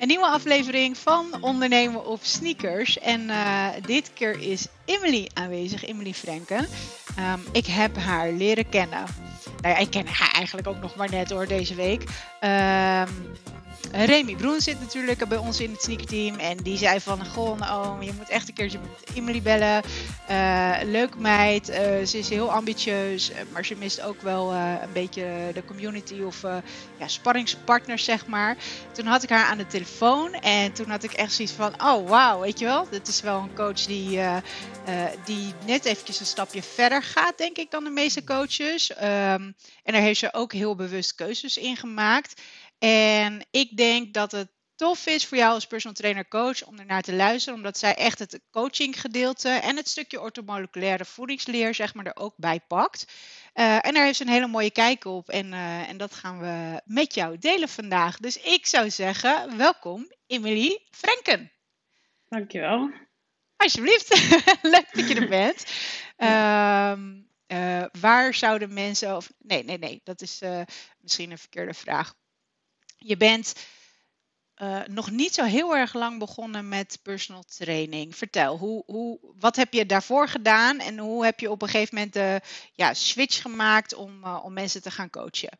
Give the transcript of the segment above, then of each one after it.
Een nieuwe aflevering van Ondernemen op Sneakers. En uh, dit keer is Emily aanwezig, Emily Franken. Um, ik heb haar leren kennen. Nou ja, ik ken haar eigenlijk ook nog maar net hoor deze week. Um, Remy Broen zit natuurlijk bij ons in het sneakerteam. En die zei van, goh, nou, je moet echt een keertje met Emily bellen. Uh, leuk meid, uh, ze is heel ambitieus. Maar ze mist ook wel een beetje de community of ja, sparringspartners, zeg maar. Toen had ik haar aan de telefoon. En toen had ik echt zoiets van, oh wauw, weet je wel. Dit is wel een coach die, die net eventjes een stapje verder gaat, denk ik, dan de meeste coaches. Um, en daar heeft ze ook heel bewust keuzes in gemaakt. En ik denk dat het tof is voor jou als personal trainer coach om ernaar te luisteren, omdat zij echt het coaching gedeelte en het stukje orthomoleculaire voedingsleer zeg maar er ook bij pakt. Uh, en daar heeft ze een hele mooie kijk op en, uh, en dat gaan we met jou delen vandaag. Dus ik zou zeggen, welkom Emily Frenken. Dankjewel. Alsjeblieft, leuk dat je er bent. Um, uh, waar zouden mensen, of nee, nee, nee, dat is misschien een verkeerde vraag je bent uh, nog niet zo heel erg lang begonnen met personal training. Vertel, hoe, hoe, wat heb je daarvoor gedaan en hoe heb je op een gegeven moment de ja, switch gemaakt om, uh, om mensen te gaan coachen?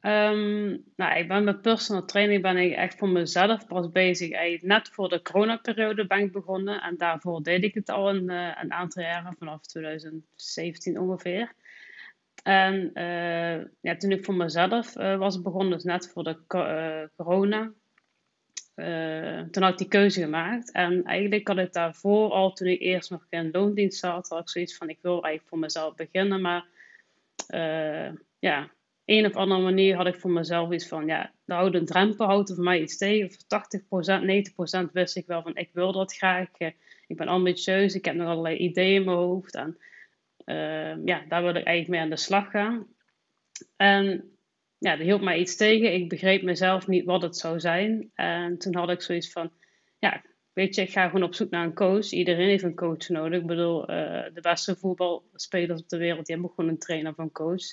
Um, nou, ik ben met personal training ben ik echt voor mezelf pas bezig. Net voor de coronaperiode ben ik begonnen en daarvoor deed ik het al een, uh, een aantal jaren, vanaf 2017 ongeveer. En uh, ja, toen ik voor mezelf uh, was begonnen, dus net voor de uh, corona, toen had ik die keuze gemaakt. En eigenlijk had ik daarvoor al, toen ik eerst nog in loondienst zat, had ik zoiets van, ik wil eigenlijk voor mezelf beginnen. Maar ja, een of andere manier had ik voor mezelf iets van, ja, de oude drempel houdt er voor mij iets tegen. Voor 80%, 90% wist ik wel van, ik wil dat graag. Ik ben ambitieus, ik heb nog allerlei ideeën in mijn hoofd. En uh, ja, daar wil ik eigenlijk mee aan de slag gaan. En ja, dat hield mij iets tegen. Ik begreep mezelf niet wat het zou zijn. En toen had ik zoiets van, ja, weet je, ik ga gewoon op zoek naar een coach. Iedereen heeft een coach nodig. Ik bedoel, uh, de beste voetbalspelers op de wereld, die hebben gewoon een trainer een coach.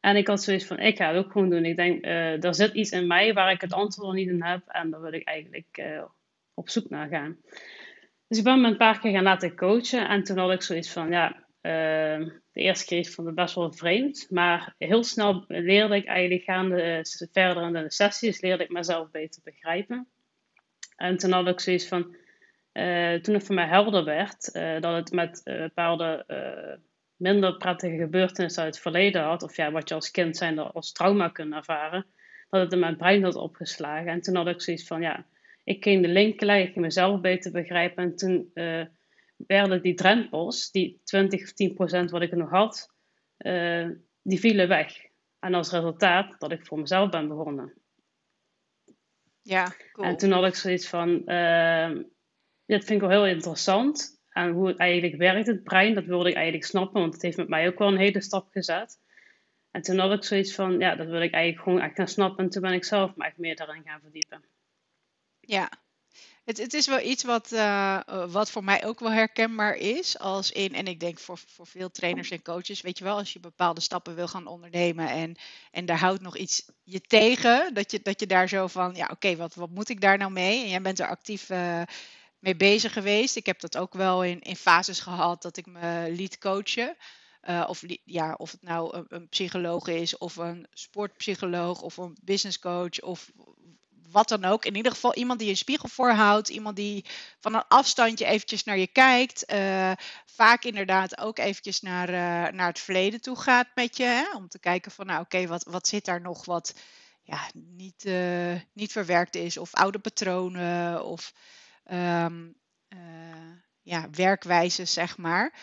En ik had zoiets van, ik ga het ook gewoon doen. Ik denk, uh, er zit iets in mij waar ik het antwoord niet in heb. En daar wil ik eigenlijk uh, op zoek naar gaan. Dus ik ben me een paar keer gaan laten coachen. En toen had ik zoiets van, ja, Ehm, de eerste keer vond ik best wel vreemd, maar heel snel leerde ik eigenlijk gaande uh, verder in de sessies, leerde ik mezelf beter begrijpen. En toen had ik zoiets van, uh, toen het voor mij helder werd, uh, dat het met bepaalde minder prettige gebeurtenissen uit het verleden had, of ja, wat je als kind zijn als trauma kunt ervaren, dat het in mijn brein had opgeslagen. En toen had ik zoiets van, ja, ik ging de link leggen, ik ging mezelf beter begrijpen en toen werden die drempels, die 20 of 10 procent wat ik nog had, uh, die vielen weg. En als resultaat dat ik voor mezelf ben begonnen. Ja, cool. En toen had ik zoiets van, uh, dit vind ik wel heel interessant. En hoe het eigenlijk werkt, het brein, dat wilde ik eigenlijk snappen, want het heeft met mij ook wel een hele stap gezet. En toen had ik zoiets van, ja, dat wil ik eigenlijk gewoon echt gaan snappen. En toen ben ik zelf me echt meer daarin gaan verdiepen. Ja, het, het is wel iets wat, uh, wat voor mij ook wel herkenbaar is. Als in, en ik denk voor, voor veel trainers en coaches, weet je wel, als je bepaalde stappen wil gaan ondernemen en, en daar houdt nog iets je tegen, dat je, dat je daar zo van, ja oké, wat, wat moet ik daar nou mee? En jij bent er actief uh, mee bezig geweest. Ik heb dat ook wel in, in fases gehad dat ik me liet coachen. Of, ja, of het nou een, een, psycholoog is, of een sportpsycholoog, of een businesscoach, of wat dan ook. In ieder geval iemand die een spiegel voorhoudt. Iemand die van een afstandje eventjes naar je kijkt. Uh, vaak inderdaad ook eventjes naar, uh, naar het verleden toe gaat met je. Hè? Om te kijken van nou oké, wat, wat zit daar nog wat ja, niet, uh, niet verwerkt is. Of oude patronen of um, ja, werkwijzes zeg maar.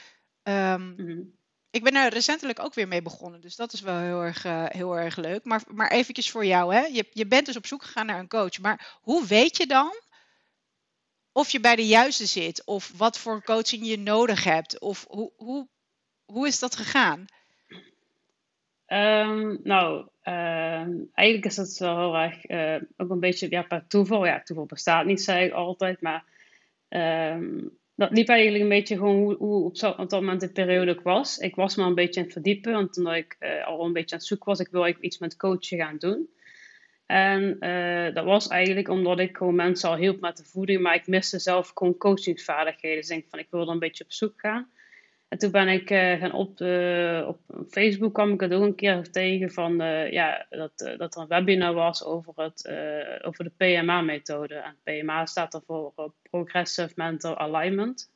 Mm -hmm. Ik ben er recentelijk ook weer mee begonnen, dus dat is wel heel erg, uh, heel erg leuk. Maar, maar eventjes voor jou, hè? Je, je bent dus op zoek gegaan naar een coach. Maar hoe weet je dan of je bij de juiste zit? Of wat voor coaching je nodig hebt? Of hoe, hoe, hoe is dat gegaan? Um, nou, uh, eigenlijk is dat wel heel erg uh, ook een beetje ja, per toeval. Ja, toeval bestaat niet, zei ik altijd. Maar um, dat liep eigenlijk een beetje gewoon hoe, hoe op, dat moment de periode ook was. Ik was me een beetje aan het verdiepen, want toen ik uh, al een beetje aan het zoeken was, ik wil iets met coachen gaan doen. En dat was eigenlijk omdat ik gewoon mensen al hielp met de voeding, maar ik miste zelf gewoon coachingsvaardigheden. Dus ik denk van, ik wil er een beetje op zoek gaan. En toen ben ik uh, gaan op, uh, op Facebook kwam ik het ook een keer tegen van uh, ja, dat, dat er een webinar was over, het, over de PMA-methode. En PMA staat er voor Progressive Mental Alignment.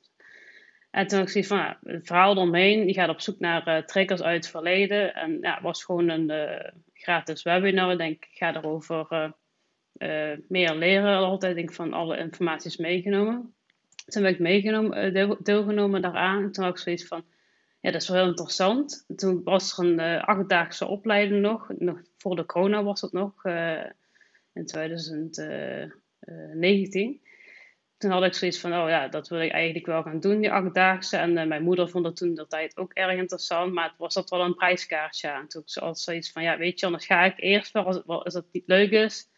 En toen had ik zoiets van, ja, het verhaal eromheen, je gaat op zoek naar triggers uit het verleden. En ja, het was gewoon een gratis webinar. Ik denk, ik ga erover meer leren. Altijd denk van alle informaties meegenomen. Toen ben ik meegenomen, eh, deelgenomen daaraan. toen had ik zoiets van, ja, dat is wel heel interessant. Toen was er een uh, achtdaagse opleiding nog. nog. Voor de corona was dat nog, uh, in 2019. Toen had ik zoiets van, oh ja, dat wil ik eigenlijk wel gaan doen, die achtdaagse. En mijn moeder vond dat toen de tijd ook erg interessant, maar het was dat wel een prijskaartje aan. Toen had zoiets van, ja, weet je, anders ga ik eerst wel, als, als het niet leuk is,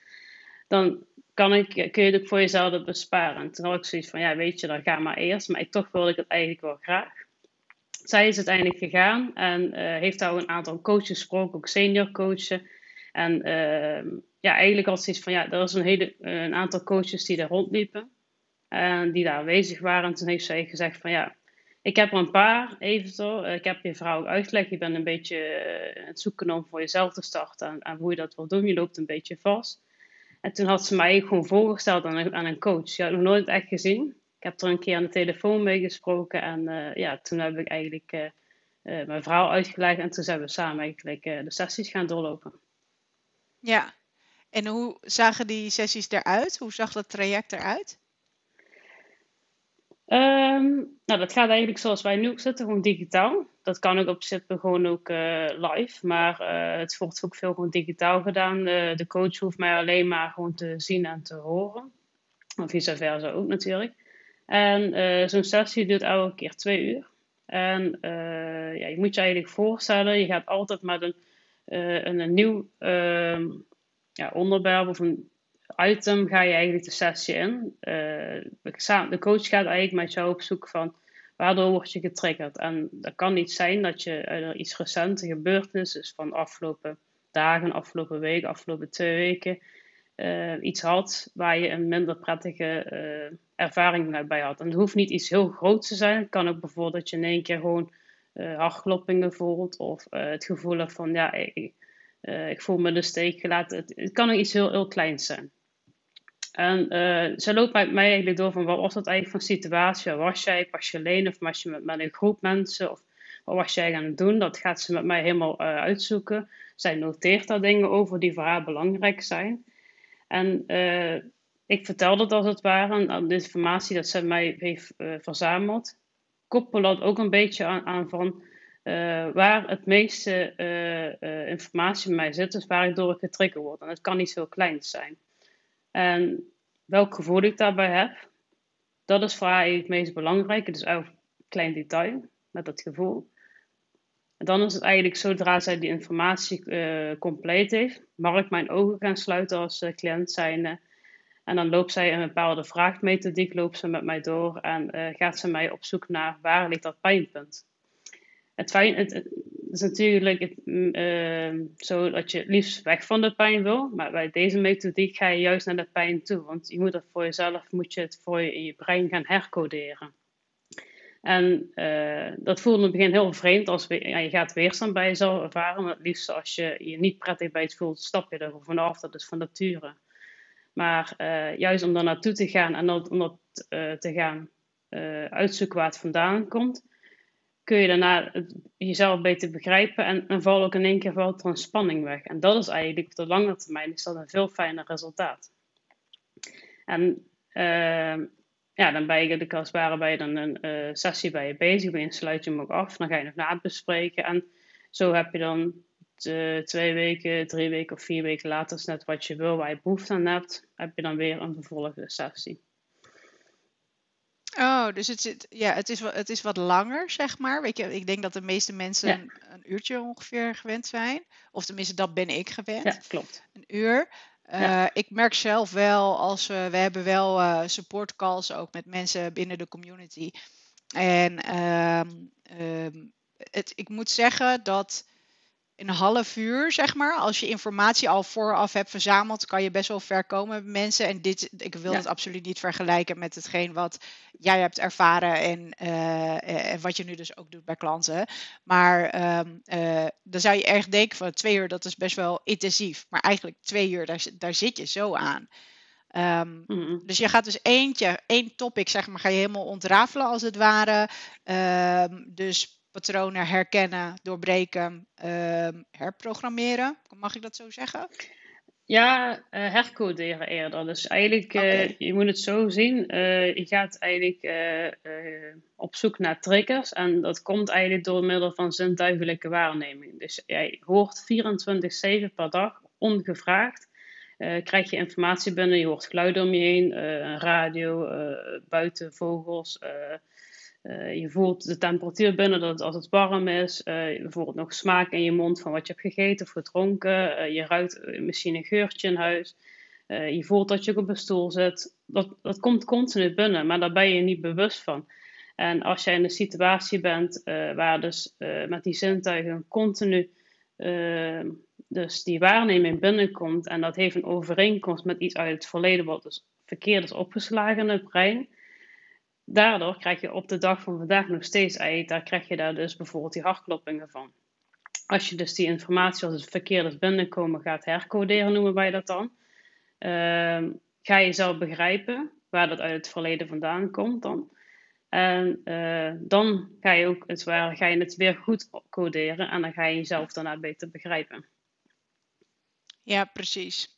dan kan ik, kun je het ook voor jezelf besparen. En toen had ik zoiets van, ja, weet je, dan ga maar eerst. Maar ik, toch wilde ik het eigenlijk wel graag. Zij is uiteindelijk gegaan en uh, heeft daar een aantal coaches gesproken, ook senior coachen. En uh, ja, eigenlijk had ze iets van, ja, er was een, hele, een aantal coaches die daar rondliepen. En die daar aanwezig waren. En toen heeft zij gezegd van, ja, ik heb er een paar, eventueel. Ik heb je vrouw ook uitgelegd. Je bent een beetje aan het zoeken om voor jezelf te starten. En, en hoe je dat wil doen. Je loopt een beetje vast. En toen had ze mij gewoon voorgesteld aan een, aan een coach. Je had nog nooit echt gezien. Ik heb er een keer aan de telefoon mee gesproken. En uh, ja, toen heb ik eigenlijk uh, uh, mijn verhaal uitgelegd. En toen zijn we samen eigenlijk de sessies gaan doorlopen. Ja, en hoe zagen die sessies eruit? Hoe zag dat traject eruit? Um, nou, dat gaat eigenlijk zoals wij nu zitten, gewoon digitaal. Dat kan ook op zich gewoon ook uh, live, maar uh, het wordt ook veel gewoon digitaal gedaan. Uh, de coach hoeft mij alleen maar gewoon te zien en te horen. Of vice versa ook natuurlijk. En zo'n sessie duurt elke keer twee uur. En ja, je moet je eigenlijk voorstellen, je gaat altijd met een, een, een nieuw ehm, ja, onderwerp of een item ga je eigenlijk de sessie in. Uh, de coach gaat eigenlijk met jou op zoek van waardoor word je getriggerd. En dat kan niet zijn dat je uit iets recente gebeurtenis, dus van afgelopen dagen, afgelopen weken, afgelopen twee weken, uh, iets had waar je een minder prettige uh, ervaring bij had. En het hoeft niet iets heel groots te zijn. Het kan ook bijvoorbeeld dat je in één keer gewoon hartkloppingen voelt of het gevoel van ja, ik, ik voel me de steek gelaten. Het, het kan ook iets heel, heel kleins zijn. En uh, ze loopt mij, mij eigenlijk door van wat was dat eigenlijk voor situatie? Was jij, was je alleen of was je met, met een groep mensen? Of wat was jij gaan doen? Dat gaat ze met mij helemaal uh, uitzoeken. Zij noteert daar dingen over die voor haar belangrijk zijn. En uh, ik vertelde dat als het ware aan de informatie dat ze mij heeft verzameld. Koppel dat ook een beetje aan, aan van waar het meeste informatie bij mij zit, dus waar ik door getriggerd word. En het kan niet zo klein zijn. En welk gevoel ik daarbij heb, dat is voor haar het meest belangrijke. Dus een klein detail met dat gevoel. En dan is het eigenlijk zodra zij die informatie uh, compleet heeft, mag ik mijn ogen gaan sluiten als uh, cliënt zijnde. En dan loopt zij een bepaalde vraagmethodiek, loopt ze met mij door en uh, gaat ze mij op zoek naar waar ligt dat pijnpunt. Het, fijn, is natuurlijk het, uh, zo dat je het liefst weg van de pijn wil. Maar bij deze methodiek ga je juist naar de pijn toe. Want je moet het voor jezelf, moet je het voor je in je brein gaan hercoderen. En uh, dat voelt in het begin heel vreemd. Als we, ja, je gaat weerstand bij jezelf ervaren. Maar het liefst als je je niet prettig bij het voelt, stap je er vanaf. Dat is van nature. Maar uh, juist om daar naartoe te gaan en om dat uh, te gaan uitzoeken waar het vandaan komt kun je daarna jezelf beter begrijpen en, en val ook in één keer valt er een spanning weg. En dat is eigenlijk op de lange termijn is dat een veel fijner resultaat. En uh, ja, dan ben je als het ware bij dan een uh, sessie bij je bezig, dan sluit je hem ook af, dan ga je nog nabespreken en zo heb je dan twee weken, drie weken of vier weken later, is net wat je wil, waar je behoefte aan hebt, heb je dan weer een vervolgende sessie. Oh, dus het, zit, ja, het, is, het is wat langer, zeg maar. Weet je, ik denk dat de meeste mensen een, een, uurtje ongeveer gewend zijn. Of tenminste, dat ben ik gewend. Ja, klopt. Een uur. Uh, Ik merk zelf wel, als we, we hebben wel uh, support calls ook met mensen binnen de community. En um, um, het, ik moet zeggen dat een half uur, zeg maar. Als je informatie al vooraf hebt verzameld, kan je best wel ver komen met mensen. En dit, ik wil het absoluut niet vergelijken met hetgeen wat jij hebt ervaren en, uh, en wat je nu dus ook doet bij klanten. Maar um, uh, dan zou je erg denken van twee uur, dat is best wel intensief. Maar eigenlijk twee uur, daar, daar zit je zo aan. Um, Dus je gaat dus eentje, één topic, zeg maar, ga je helemaal ontrafelen als het ware. Um, dus patronen herkennen, doorbreken, uh, herprogrammeren. Mag ik dat zo zeggen? Ja, uh, hercoderen eerder. Dus eigenlijk, uh, je moet het zo zien. Uh, je gaat eigenlijk op zoek naar triggers. En dat komt eigenlijk door middel van zintuigelijke waarneming. Dus jij hoort 24-7 per dag, ongevraagd, krijg je informatie binnen. Je hoort geluiden om je heen, radio, buiten vogels, uh, je voelt de temperatuur binnen dat als het warm is. Uh, je voelt nog smaak in je mond van wat je hebt gegeten of gedronken. Uh, je ruikt misschien een geurtje in huis. je voelt dat je op een stoel zit. Dat, dat komt continu binnen, maar daar ben je niet bewust van. En als jij in een situatie bent waar dus met die zintuigen continu dus die waarneming binnenkomt en dat heeft een overeenkomst met iets uit het verleden wat dus verkeerd is opgeslagen in het brein, daardoor krijg je op de dag van vandaag nog steeds eind. Daar krijg je daar dus bijvoorbeeld die hartkloppingen van. Als je dus die informatie als het verkeerd is binnenkomen gaat hercoderen, noemen wij dat dan. Uh, ga je zelf begrijpen waar dat uit het verleden vandaan komt dan. En uh, dan ga je ook het waar, ga je het weer goed coderen en dan ga je jezelf daarna beter begrijpen. Ja, precies.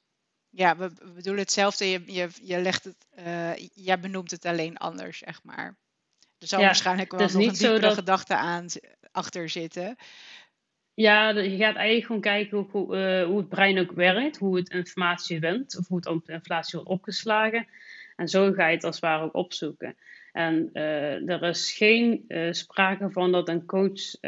Ja, we, we bedoelen hetzelfde. Je, je, je legt het, uh, jij benoemt het alleen anders, zeg maar. Er zal waarschijnlijk wel nog een diepere dat... gedachte aan achter zitten. Ja, je gaat eigenlijk gewoon kijken hoe, hoe, uh, hoe, het brein ook werkt, hoe het informatie wint, of hoe het informatie wordt opgeslagen. En zo ga je het als het ware ook opzoeken. En uh, er is geen uh, sprake van dat een coach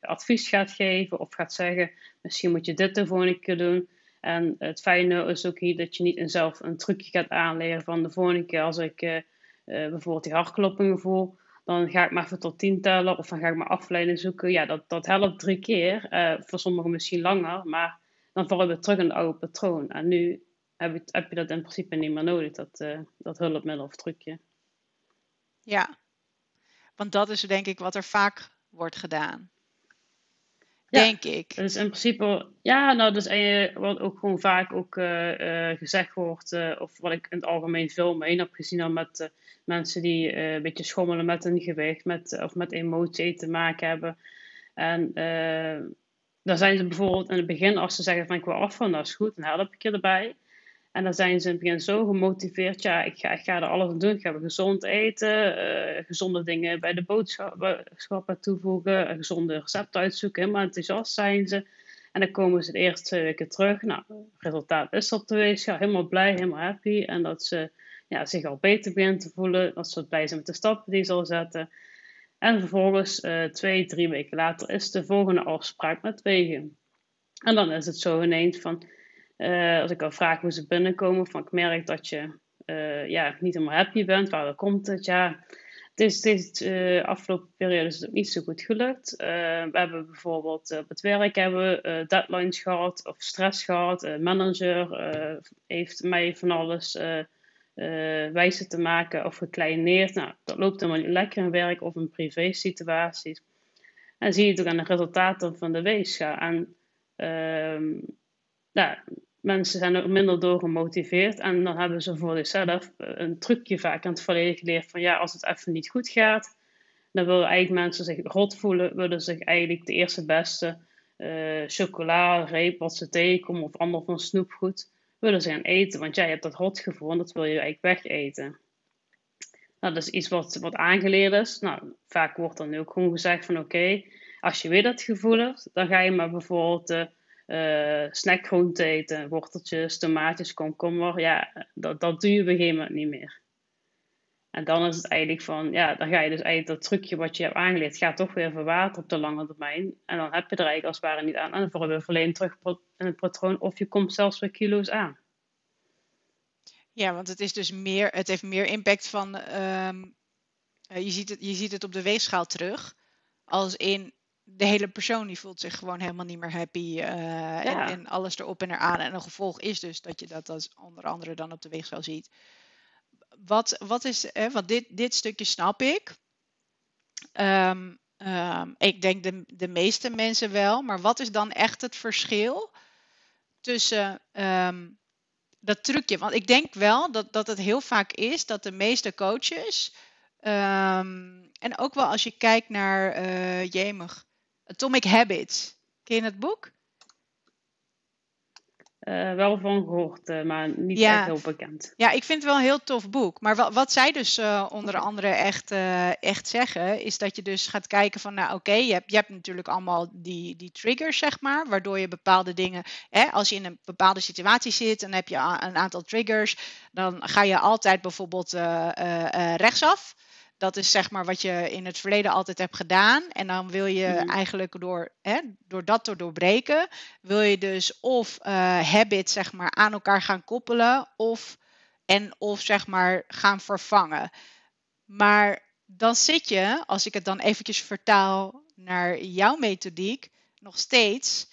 advies gaat geven of gaat zeggen: misschien moet je dit de volgende keer doen. En het fijne is ook hier dat je niet zelf een trucje gaat aanleren van de volgende keer als ik uh, uh, bijvoorbeeld die hartkloppingen voel, dan ga ik maar even tot tien tellen of dan ga ik maar afleiding zoeken. Ja, dat, dat helpt drie keer, uh, voor sommigen misschien langer, maar dan vallen we terug in het oude patroon. En nu heb je, heb je dat in principe niet meer nodig, dat, dat hulpmiddel of trucje. Ja, want dat is denk ik wat er vaak wordt gedaan. Ja, denk ik. Dus in principe, ja, nou, dus en wat ook gewoon vaak ook uh, uh, gezegd wordt, uh, of wat ik in het algemeen veel mee heb gezien, dan met mensen die een beetje schommelen met hun gewicht, met, of met emotie te maken hebben. En dan zijn ze bijvoorbeeld in het begin, als ze zeggen van ik wil afvallen, dat is goed, dan help ik je erbij. En dan zijn ze in het begin zo gemotiveerd. Ja, ik ga, ik ga er alles aan doen. Ik ga gezond eten, uh, gezonde dingen bij de boodschappen toevoegen, een gezonde recepten uitzoeken. Helemaal enthousiast zijn ze. En dan komen ze de eerste twee weken terug. Nou, het resultaat is op geweest. Ja, helemaal blij, helemaal happy. En dat ze ja, zich al beter beginnen te voelen. Dat ze blij zijn met de stappen die ze al zetten. En vervolgens, uh, twee, drie weken later, is de volgende afspraak met wegen. En dan is het zo ineens van uh, als ik al vraag hoe ze binnenkomen, van ik merk dat je uh, ja, niet helemaal happy bent, waar komt het? Ja, het is deze uh, afgelopen periode is het niet zo goed gelukt. we hebben bijvoorbeeld op het werk hebben deadlines gehad of stress gehad. Een manager heeft mij van alles wijzer te maken of gekleineerd. Nou, dat loopt helemaal niet lekker in werk of in privé situaties. En zie je het ook aan de resultaten van de weegschaal. En nou, mensen zijn ook minder door gemotiveerd. En dan hebben ze voor zichzelf een trucje vaak aan het verleden geleerd van ja, als het even niet goed gaat, dan willen eigenlijk mensen zich rot voelen, willen zich eigenlijk de eerste beste uh, chocola, reep wat ze tegenkomen of ander van snoepgoed, willen ze gaan eten. Want jij hebt dat rotgevoel en dat wil je eigenlijk wegeten. Nou, dat is iets wat, wat aangeleerd is. Nou, vaak wordt dan ook gewoon gezegd van oké, als je weer dat gevoel hebt, dan ga je maar bijvoorbeeld... Uh, uh, snackgroenten eten, worteltjes, tomaatjes, komkommer. Ja, dat, dat doe je op een gegeven moment niet meer. En dan is het eigenlijk van, ja, dan ga je dus eigenlijk dat trucje wat je hebt aangeleerd, gaat toch weer verwateren op de lange termijn. En dan heb je er eigenlijk als het ware niet aan. En dan val je weer verleden terug in het patroon, of je komt zelfs weer kilo's aan. Ja, want het is dus meer, het heeft meer impact van, um, je, ziet het, je ziet het op de weegschaal terug. Als in de hele persoon die voelt zich gewoon helemaal niet meer happy. eh, en, en alles erop en eraan. En een gevolg is dus dat je dat als onder andere dan op de weegschaal ziet. Wat, wat is, eh, want dit, dit stukje snap ik. Ehm, ehm, ik denk de, de meeste mensen wel. Maar wat is dan echt het verschil tussen ehm, dat trucje? Want ik denk wel dat, dat het heel vaak is dat de meeste coaches. en ook wel als je kijkt naar eh jemig, Atomic Habits. Ken je het boek? Eh, wel van gehoord, eh, maar niet Ja. echt heel bekend. Ja, ik vind het wel een heel tof boek. Maar wat, wat zij dus eh, onder andere echt, echt zeggen, is dat je dus gaat kijken van, nou oké, je, hebt, je hebt natuurlijk allemaal die, die triggers, zeg maar, waardoor je bepaalde dingen, hè, als je in een bepaalde situatie zit, dan heb je een aantal triggers, dan ga je altijd bijvoorbeeld rechtsaf. Dat is zeg maar wat je in het verleden altijd hebt gedaan. En dan wil je Mhm. eigenlijk door, hè, door dat te doorbreken, wil je dus of eh habits zeg maar aan elkaar gaan koppelen of en of zeg maar gaan vervangen. Maar dan zit je, als ik het dan eventjes vertaal naar jouw methodiek, nog steeds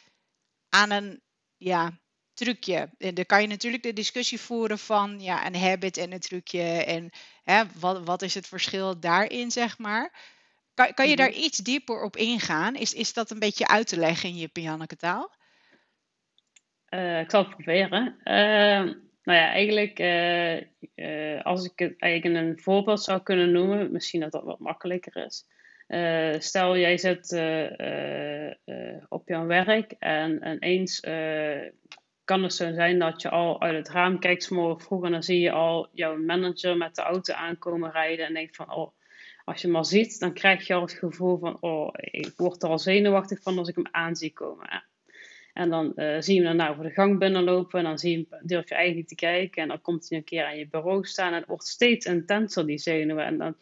aan een ja, trucje. En dan kan je natuurlijk de discussie voeren van ja, een habit en een trucje en hè, wat, wat is het verschil daarin, zeg maar. Kan, kan je Mhm. daar iets dieper op ingaan? Is, is dat een beetje uit te leggen in je Pianneke taal? Eh, ik zal het proberen. Eh, nou ja, eigenlijk, eh, als ik het eigenlijk een voorbeeld zou kunnen noemen, misschien dat dat wat makkelijker is. Stel, jij zit op jouw werk en, en eens kan het zo zijn dat je al uit het raam kijkt, 's morgens vroeg, en dan zie je al jouw manager met de auto aankomen rijden en denkt van, oh, als je hem al ziet, dan krijg je al het gevoel van, oh, ik word er al zenuwachtig van als ik hem aan zie komen. En dan eh, zie je hem daarna over de gang binnenlopen. En dan zie je hem, durf je eigenlijk niet te kijken. En dan komt hij een keer aan je bureau staan. En het wordt steeds intenser, die zenuwen. En, dan,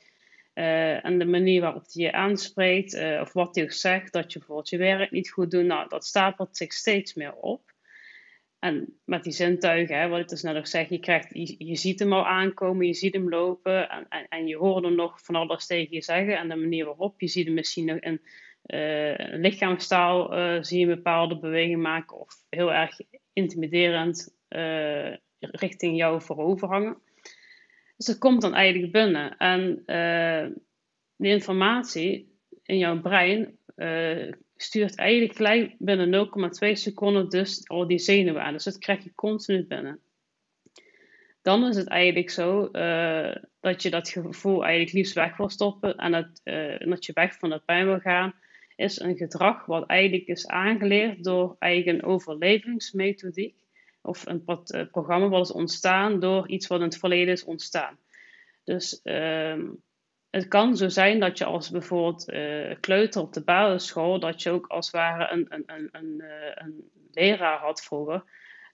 eh, en de manier waarop hij je aanspreekt. eh, of wat hij ook zegt. Dat je bijvoorbeeld je werk niet goed doet. Nou, dat stapelt zich steeds meer op. En met die zintuigen, hè, wat ik dus net ook zeg. Je, krijgt, je, ziet hem al aankomen. Je ziet hem lopen. En, en, je hoort hem nog van alles tegen je zeggen. En de manier waarop. Je ziet hem misschien nog in eh, lichaamstaal eh, zie je een bepaalde beweging maken of heel erg intimiderend eh, richting jou voorover hangen. Dus dat komt dan eigenlijk binnen. En die informatie in jouw brein stuurt eigenlijk gelijk binnen 0,2 seconden dus al die zenuwen aan. Dus dat krijg je continu binnen. Dan is het eigenlijk zo eh, dat je dat gevoel eigenlijk liefst weg wil stoppen en dat, eh, en dat je weg van dat pijn wil gaan is een gedrag wat eigenlijk is aangeleerd door een overlevingsmethodiek of een eh, programma wat is ontstaan door iets wat in het verleden is ontstaan. Dus ehm, het kan zo zijn dat je als bijvoorbeeld eh, kleuter op de basisschool, dat je ook als het ware een, een, een, een, eh, een leraar had vroeger,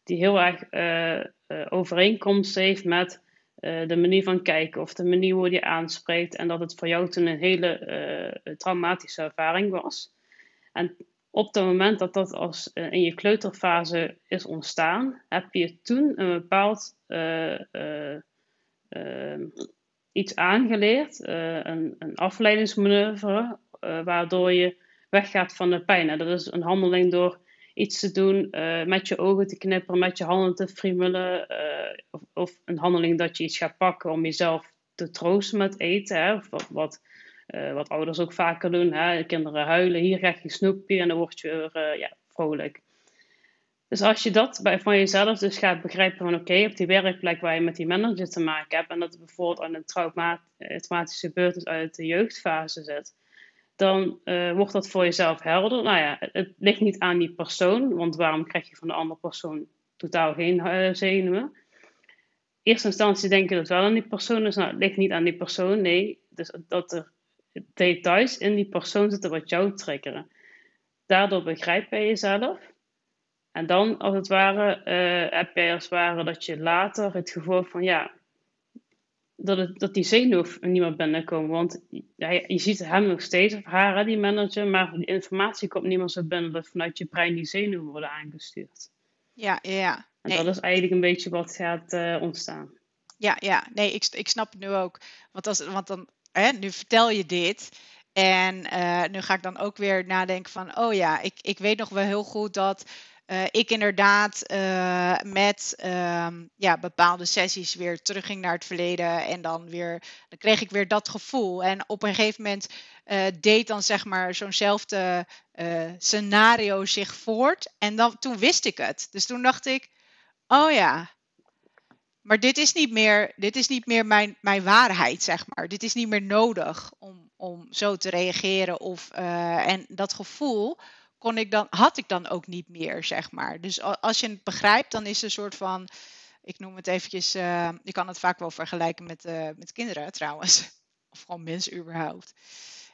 die heel erg eh, overeenkomst heeft met de manier van kijken of de manier hoe je aanspreekt. En dat het voor jou toen een hele traumatische ervaring was. En op het moment dat dat als, in je kleuterfase is ontstaan, heb je toen een bepaald iets aangeleerd, eh, een, een afleidingsmanoeuvre, eh, waardoor je weggaat van de pijn. En dat is een handeling door iets te doen, eh, met je ogen te knipperen, met je handen te friemelen, of, of een handeling dat je iets gaat pakken om jezelf te troosten met eten, of wat, wat, ouders ook vaker doen. Hè. Kinderen huilen, hier krijg je snoepje en dan word je weer ja, vrolijk. Dus als je dat bij, van jezelf dus gaat begrijpen van oké, op die werkplek waar je met die manager te maken hebt en dat het bijvoorbeeld aan een trauma, traumatische gebeurtenis uit de jeugdfase zit, dan eh, wordt dat voor jezelf helder. Nou ja, het, ligt niet aan die persoon, want waarom krijg je van de andere persoon totaal geen eh, zenuwen? In eerste instantie denk je dat wel aan die persoon is. Nou, het ligt niet aan die persoon, nee. Dus dat er details in die persoon zitten wat jou triggeren. Daardoor begrijp je jezelf. En dan, als het ware, eh, heb je als het ware dat je later het gevoel van ja, dat, het, dat die zenuw niet meer binnenkomen. Want ja, je ziet hem nog steeds, of haar, hè, die manager, maar die informatie komt niet meer zo binnen dat vanuit je brein die zenuwen worden aangestuurd. Ja, ja, ja. En dat is eigenlijk een beetje wat gaat eh, ontstaan. Ja, ja, nee, ik, ik snap het nu ook. Want, als, want dan, hè, nu vertel je dit. En nu ga ik dan ook weer nadenken van, oh ja, ik, ik weet nog wel heel goed dat uh, ik inderdaad uh, met um, ja, bepaalde sessies weer terugging naar het verleden. En dan weer, dan kreeg ik weer dat gevoel. En op een gegeven moment uh, deed dan zeg maar zo'nzelfde scenario zich voort. En dan, toen wist ik het. Dus toen dacht ik, oh ja. Maar dit is niet meer, dit is niet meer mijn, mijn waarheid, zeg maar. Dit is niet meer nodig om, om zo te reageren. Of, en dat gevoel, kon ik dan, had ik dan ook niet meer, zeg maar. Dus als je het begrijpt, dan is een soort van, ik noem het eventjes, uh, je kan het vaak wel vergelijken met, uh, met kinderen trouwens, of gewoon mensen überhaupt.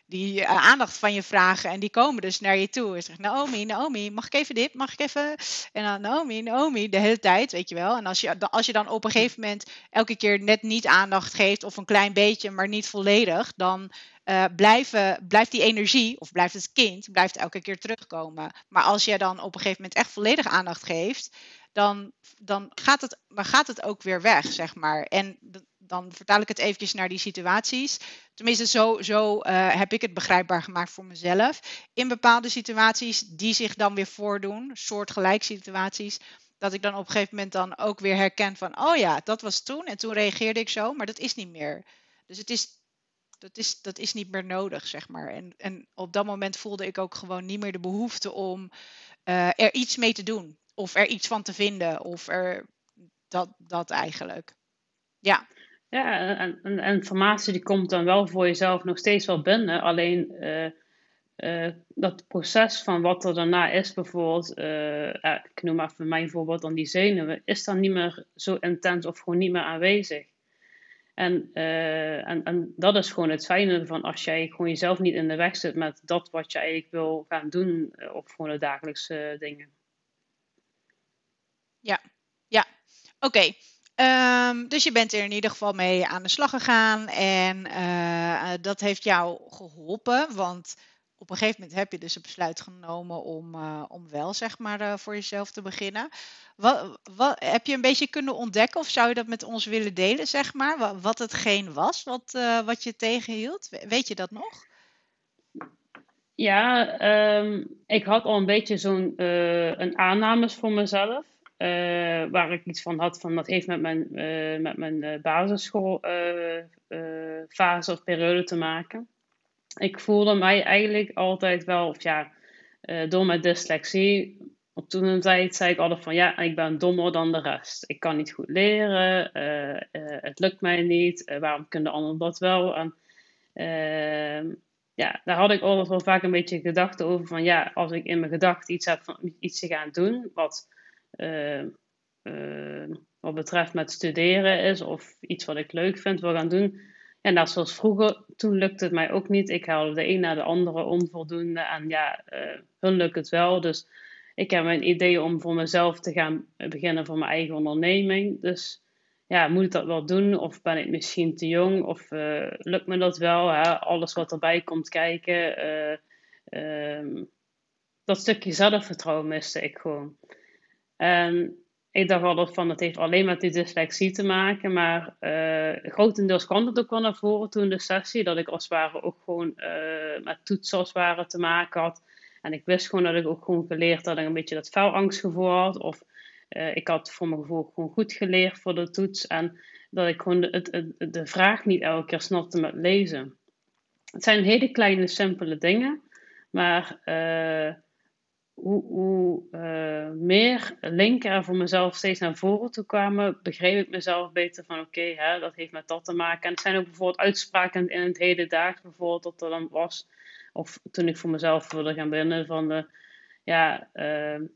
Die uh, aandacht van je vragen en die komen dus naar je toe. En zeggen, Naomi, Naomi, mag ik even dit? Mag ik even? En dan Naomi, Naomi, de hele tijd, weet je wel. En als je, als je dan op een gegeven moment elke keer net niet aandacht geeft, of een klein beetje, maar niet volledig, dan uh, blijven, blijft die energie, of blijft het kind, blijft elke keer terugkomen. Maar als je dan op een gegeven moment echt volledig aandacht geeft, dan, dan, gaat, het, dan gaat het ook weer weg, zeg maar. En dan vertaal ik het eventjes naar die situaties. Tenminste, zo, zo uh, heb ik het begrijpbaar gemaakt voor mezelf. In bepaalde situaties die zich dan weer voordoen, soortgelijk situaties, dat ik dan op een gegeven moment dan ook weer herken van, oh ja, dat was toen en toen reageerde ik zo, maar dat is niet meer. Dus het is dat is, dat is niet meer nodig, zeg maar. En, en op dat moment voelde ik ook gewoon niet meer de behoefte om uh, er iets mee te doen. Of er iets van te vinden. Of er dat, dat eigenlijk. Ja. Ja, en, en, informatie die komt dan wel voor jezelf nog steeds wel binnen. Alleen uh, uh, dat proces van wat er daarna is, bijvoorbeeld, ik noem even mijn voorbeeld dan die zenuwen, is dan niet meer zo intens of gewoon niet meer aanwezig. En, uh, en, en dat is gewoon het fijne van als jij gewoon jezelf niet in de weg zit met dat wat je eigenlijk wil gaan doen uh, op gewoon de dagelijkse dingen. Ja, ja. Oké. Um, dus je bent er in ieder geval mee aan de slag gegaan en dat heeft jou geholpen, want op een gegeven moment heb je dus een besluit genomen om, uh, om wel zeg maar uh, voor jezelf te beginnen. Wat, wat, heb je een beetje kunnen ontdekken of zou je dat met ons willen delen, zeg maar? Wat, wat hetgeen was wat, uh, wat je tegenhield? Weet je dat nog? Ja, um, ik had al een beetje zo'n een aannames voor mezelf. waar ik iets van had van dat heeft met mijn, met mijn basisschoolfase of periode te maken ik voelde mij eigenlijk altijd wel, of ja, uh, door mijn dyslexie. Op toen een tijd zei ik altijd van ja, ik ben dommer dan de rest. Ik kan niet goed leren, uh, uh, het lukt mij niet, waarom kunnen anderen dat wel? Ehm, ja, daar had ik altijd wel vaak een beetje gedachten over van ja, als ik in mijn gedachten iets heb van iets te gaan doen, wat wat betreft met studeren is of iets wat ik leuk vind wil gaan doen, en dat zoals vroeger, toen lukte het mij ook niet. Ik haalde de een naar de andere onvoldoende. En ja, uh, hun lukt het wel. Dus ik heb mijn idee om voor mezelf te gaan beginnen voor mijn eigen onderneming. Dus ja, moet ik dat wel doen? Of ben ik misschien te jong? Of uh, lukt me dat wel? Hè? Alles wat erbij komt kijken. Uh, um, dat stukje zelfvertrouwen miste ik gewoon. En ik dacht altijd van het heeft alleen met die dyslexie te maken, maar uh, grotendeels kwam het ook wel naar voren toen de sessie, dat ik als het ware ook gewoon uh, met toetsen als ware te maken had. En ik wist gewoon dat ik ook gewoon geleerd dat ik een beetje dat vuilangstgevoel had, of uh, ik had voor mijn gevoel gewoon goed geleerd voor de toets en dat ik gewoon de, het, de vraag niet elke keer snapte met lezen. Het zijn hele kleine, simpele dingen, maar hoe, uh, meer linken er voor mezelf steeds naar voren toe kwamen, begreep ik mezelf beter van oké, okay, dat heeft met dat te maken. En het zijn ook bijvoorbeeld uitspraken in het hele dag, bijvoorbeeld dat er dan was, of toen ik voor mezelf wilde gaan binnen van de, ja, uh,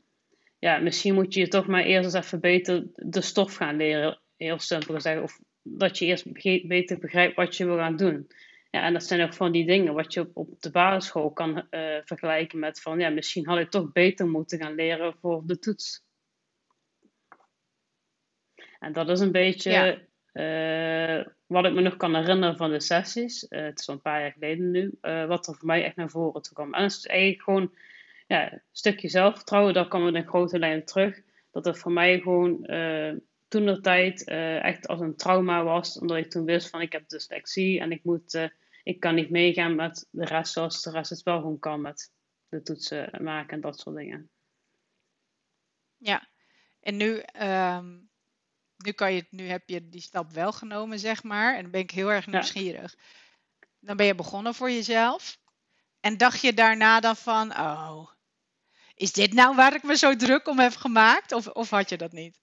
ja, misschien moet je je toch maar eerst eens even beter de stof gaan leren, heel simpel gezegd, of dat je eerst beter begrijpt wat je wil gaan doen. Ja, en dat zijn ook van die dingen wat je op, op de basisschool kan uh, vergelijken met van, ja, misschien had ik toch beter moeten gaan leren voor de toets. En dat is een beetje ja. uh, wat ik me nog kan herinneren van de sessies. Uh, het is al een paar jaar geleden nu. wat er voor mij echt naar voren toe kwam. En het is eigenlijk gewoon ja, een stukje zelfvertrouwen. Daar kwam in grote lijnen terug. Dat het voor mij gewoon toen de tijd echt als een trauma was. Omdat ik toen wist van ik heb dyslexie en ik moet ik kan niet meegaan met de rest zoals de rest het wel gewoon kan met de toetsen maken en dat soort dingen. Ja, en nu, ehm, nu, kan je, nu heb je die stap wel genomen, zeg maar. En dan ben ik heel erg nieuwsgierig. Dan ben je begonnen voor jezelf. En dacht je daarna dan van, oh, is dit nou waar ik me zo druk om heb gemaakt? Of, of had je dat niet?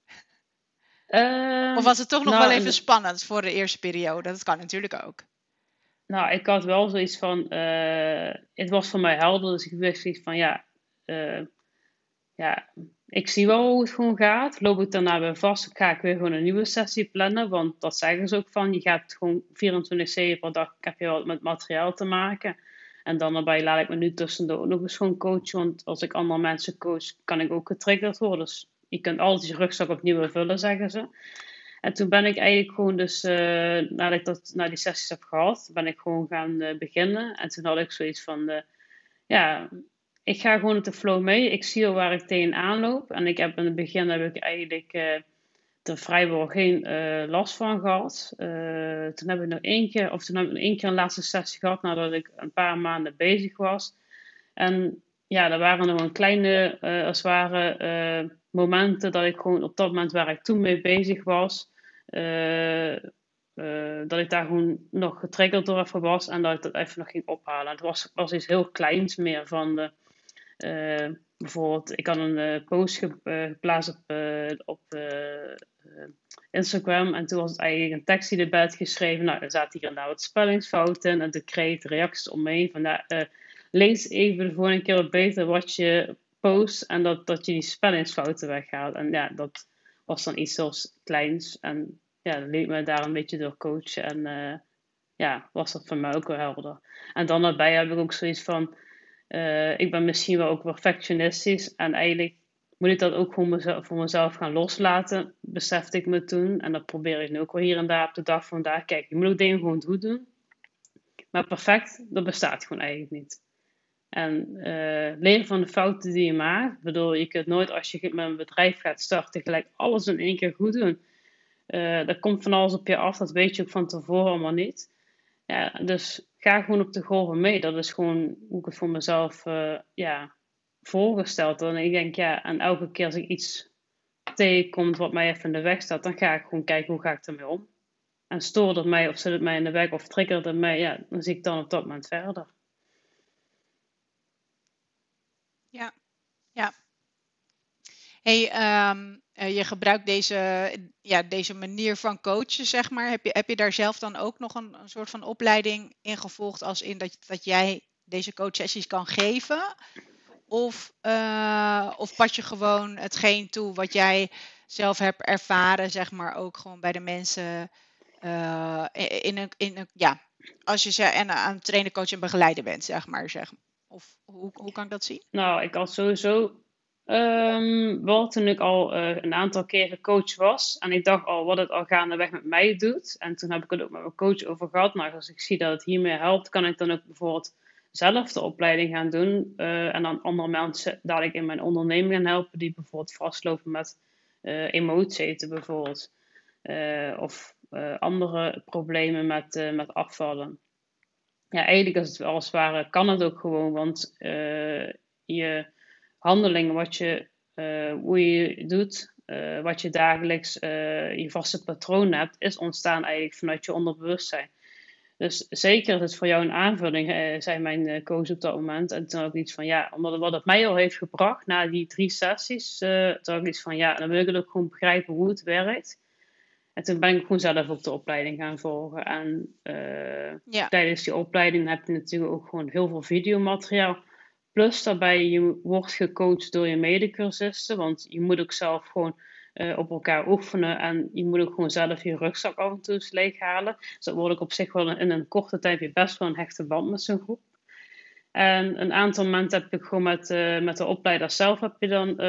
Ehm, of was het toch nog nou, wel even spannend voor de eerste periode? Dat kan natuurlijk ook. Nou, ik had wel zoiets van, uh, het was voor mij helder, dus ik wist zoiets van, ja, uh, ja, ik zie wel hoe het gewoon gaat. Loop ik daarna weer vast, ga ik weer gewoon een nieuwe sessie plannen, want dat zeggen ze ook van, je gaat gewoon 24-7 per dag, heb je wel met materiaal te maken. En dan erbij laat ik me nu tussendoor nog eens gewoon coachen, want als ik andere mensen coach, kan ik ook getriggerd worden. Dus je kunt altijd je rugzak opnieuw vullen, zeggen ze. En toen ben ik eigenlijk gewoon dus, uh, nadat ik dat, na die sessies heb gehad, ben ik gewoon gaan uh, beginnen. En toen had ik zoiets van, ja, ik ga gewoon met de flow mee. Ik zie al waar ik tegenaan loop. En ik heb in het begin heb ik eigenlijk er vrijwel geen last van gehad. toen heb ik nog één keer, of toen heb ik één keer een laatste sessie gehad nadat ik een paar maanden bezig was. En ja, er waren nog een kleine, als het ware, momenten dat ik gewoon op dat moment waar ik toen mee bezig was, uh, uh, dat ik daar gewoon nog getriggerd door even was en dat ik dat even nog ging ophalen. Het was, was iets heel kleins meer van de, uh, bijvoorbeeld, ik had een post geplaatst op, op Instagram en toen was het eigenlijk een tekst die erbij had geschreven. Nou, er zaten hier en daar wat spellingsfouten en de kreeg reacties omheen van, nou, lees even de volgende keer wat beter wat je post en dat, dat je die spellingsfouten weghaalt. En ja, dat was dan iets zoals kleins. En ja, dat liet me daar een beetje door coachen. En uh, ja, was dat voor mij ook wel helder. En dan daarbij heb ik ook zoiets van, uh, ik ben misschien wel ook perfectionistisch. En eigenlijk moet ik dat ook voor mezelf, voor mezelf gaan loslaten, besefte ik me toen. En dat probeer ik nu ook wel hier en daar op de dag van vandaag. Kijk, je moet ook dingen gewoon goed doen. Maar perfect, dat bestaat gewoon eigenlijk niet. En uh, leren van de fouten die je maakt. Ik bedoel, je kunt nooit als je met een bedrijf gaat starten gelijk alles in één keer goed doen. Uh, er komt van alles op je af, dat weet je ook van tevoren allemaal niet. Ja, dus ga gewoon op de golven mee. Dat is gewoon hoe ik het voor mezelf uh, ja, voorgesteld. En ik denk, ja, en elke keer als ik iets tegenkomt wat mij even in de weg staat, dan ga ik gewoon kijken hoe ga ik ermee om. En stoort het mij of zit het mij in de weg of triggert het mij, ja, dan zie ik dan op dat moment verder. Ja, ja. Hey, ehm, eh, je gebruikt deze, ja, deze manier van coachen, zeg maar. Heb je, heb je daar zelf dan ook nog een, een soort van opleiding in gevolgd, als in dat, dat jij deze coachsessies kan geven? Of, uh, of pas je gewoon hetgeen toe wat jij zelf hebt ervaren, zeg maar, ook gewoon bij de mensen uh, in, een, in een, ja, als je ze en aan het trainen, coach en begeleiden bent, zeg maar. Zeg. Of hoe, hoe kan ik dat zien? Nou, ik had sowieso um, wel toen ik al uh, een aantal keren coach was. En ik dacht al wat het al gaandeweg met mij doet. En toen heb ik het ook met mijn coach over gehad. Nou, als ik zie dat het hiermee helpt, kan ik dan ook bijvoorbeeld zelf de opleiding gaan doen. Uh, en dan andere mensen dadelijk in mijn onderneming gaan helpen. Die bijvoorbeeld vastlopen met uh, emoties bijvoorbeeld. of andere problemen met, met afvallen ja, eigenlijk als het als het ware kan het ook gewoon, want uh, je handelingen, wat je, uh, hoe je doet, uh, wat je dagelijks je vaste patroon hebt, is ontstaan eigenlijk vanuit je onderbewustzijn. Dus zeker is het voor jou een aanvulling, zei mijn coach op dat moment. En toen had ik iets van, ja, omdat wat het mij al heeft gebracht na die drie sessies, toen had ik iets van, ja, dan wil ik ook gewoon begrijpen hoe het werkt. En toen ben ik gewoon zelf ook de opleiding gaan volgen. En uh, tijdens die opleiding heb je natuurlijk ook gewoon heel veel videomateriaal. Plus daarbij, je wordt gecoacht door je medecursisten. Want je moet ook zelf gewoon uh, op elkaar oefenen. En je moet ook gewoon zelf je rugzak af en toe eens leeghalen. Dus dat wordt ook op zich wel in een korte tijd best wel een hechte band met zo'n groep. En een aantal momenten heb ik gewoon met, uh, met de opleider zelf heb je dan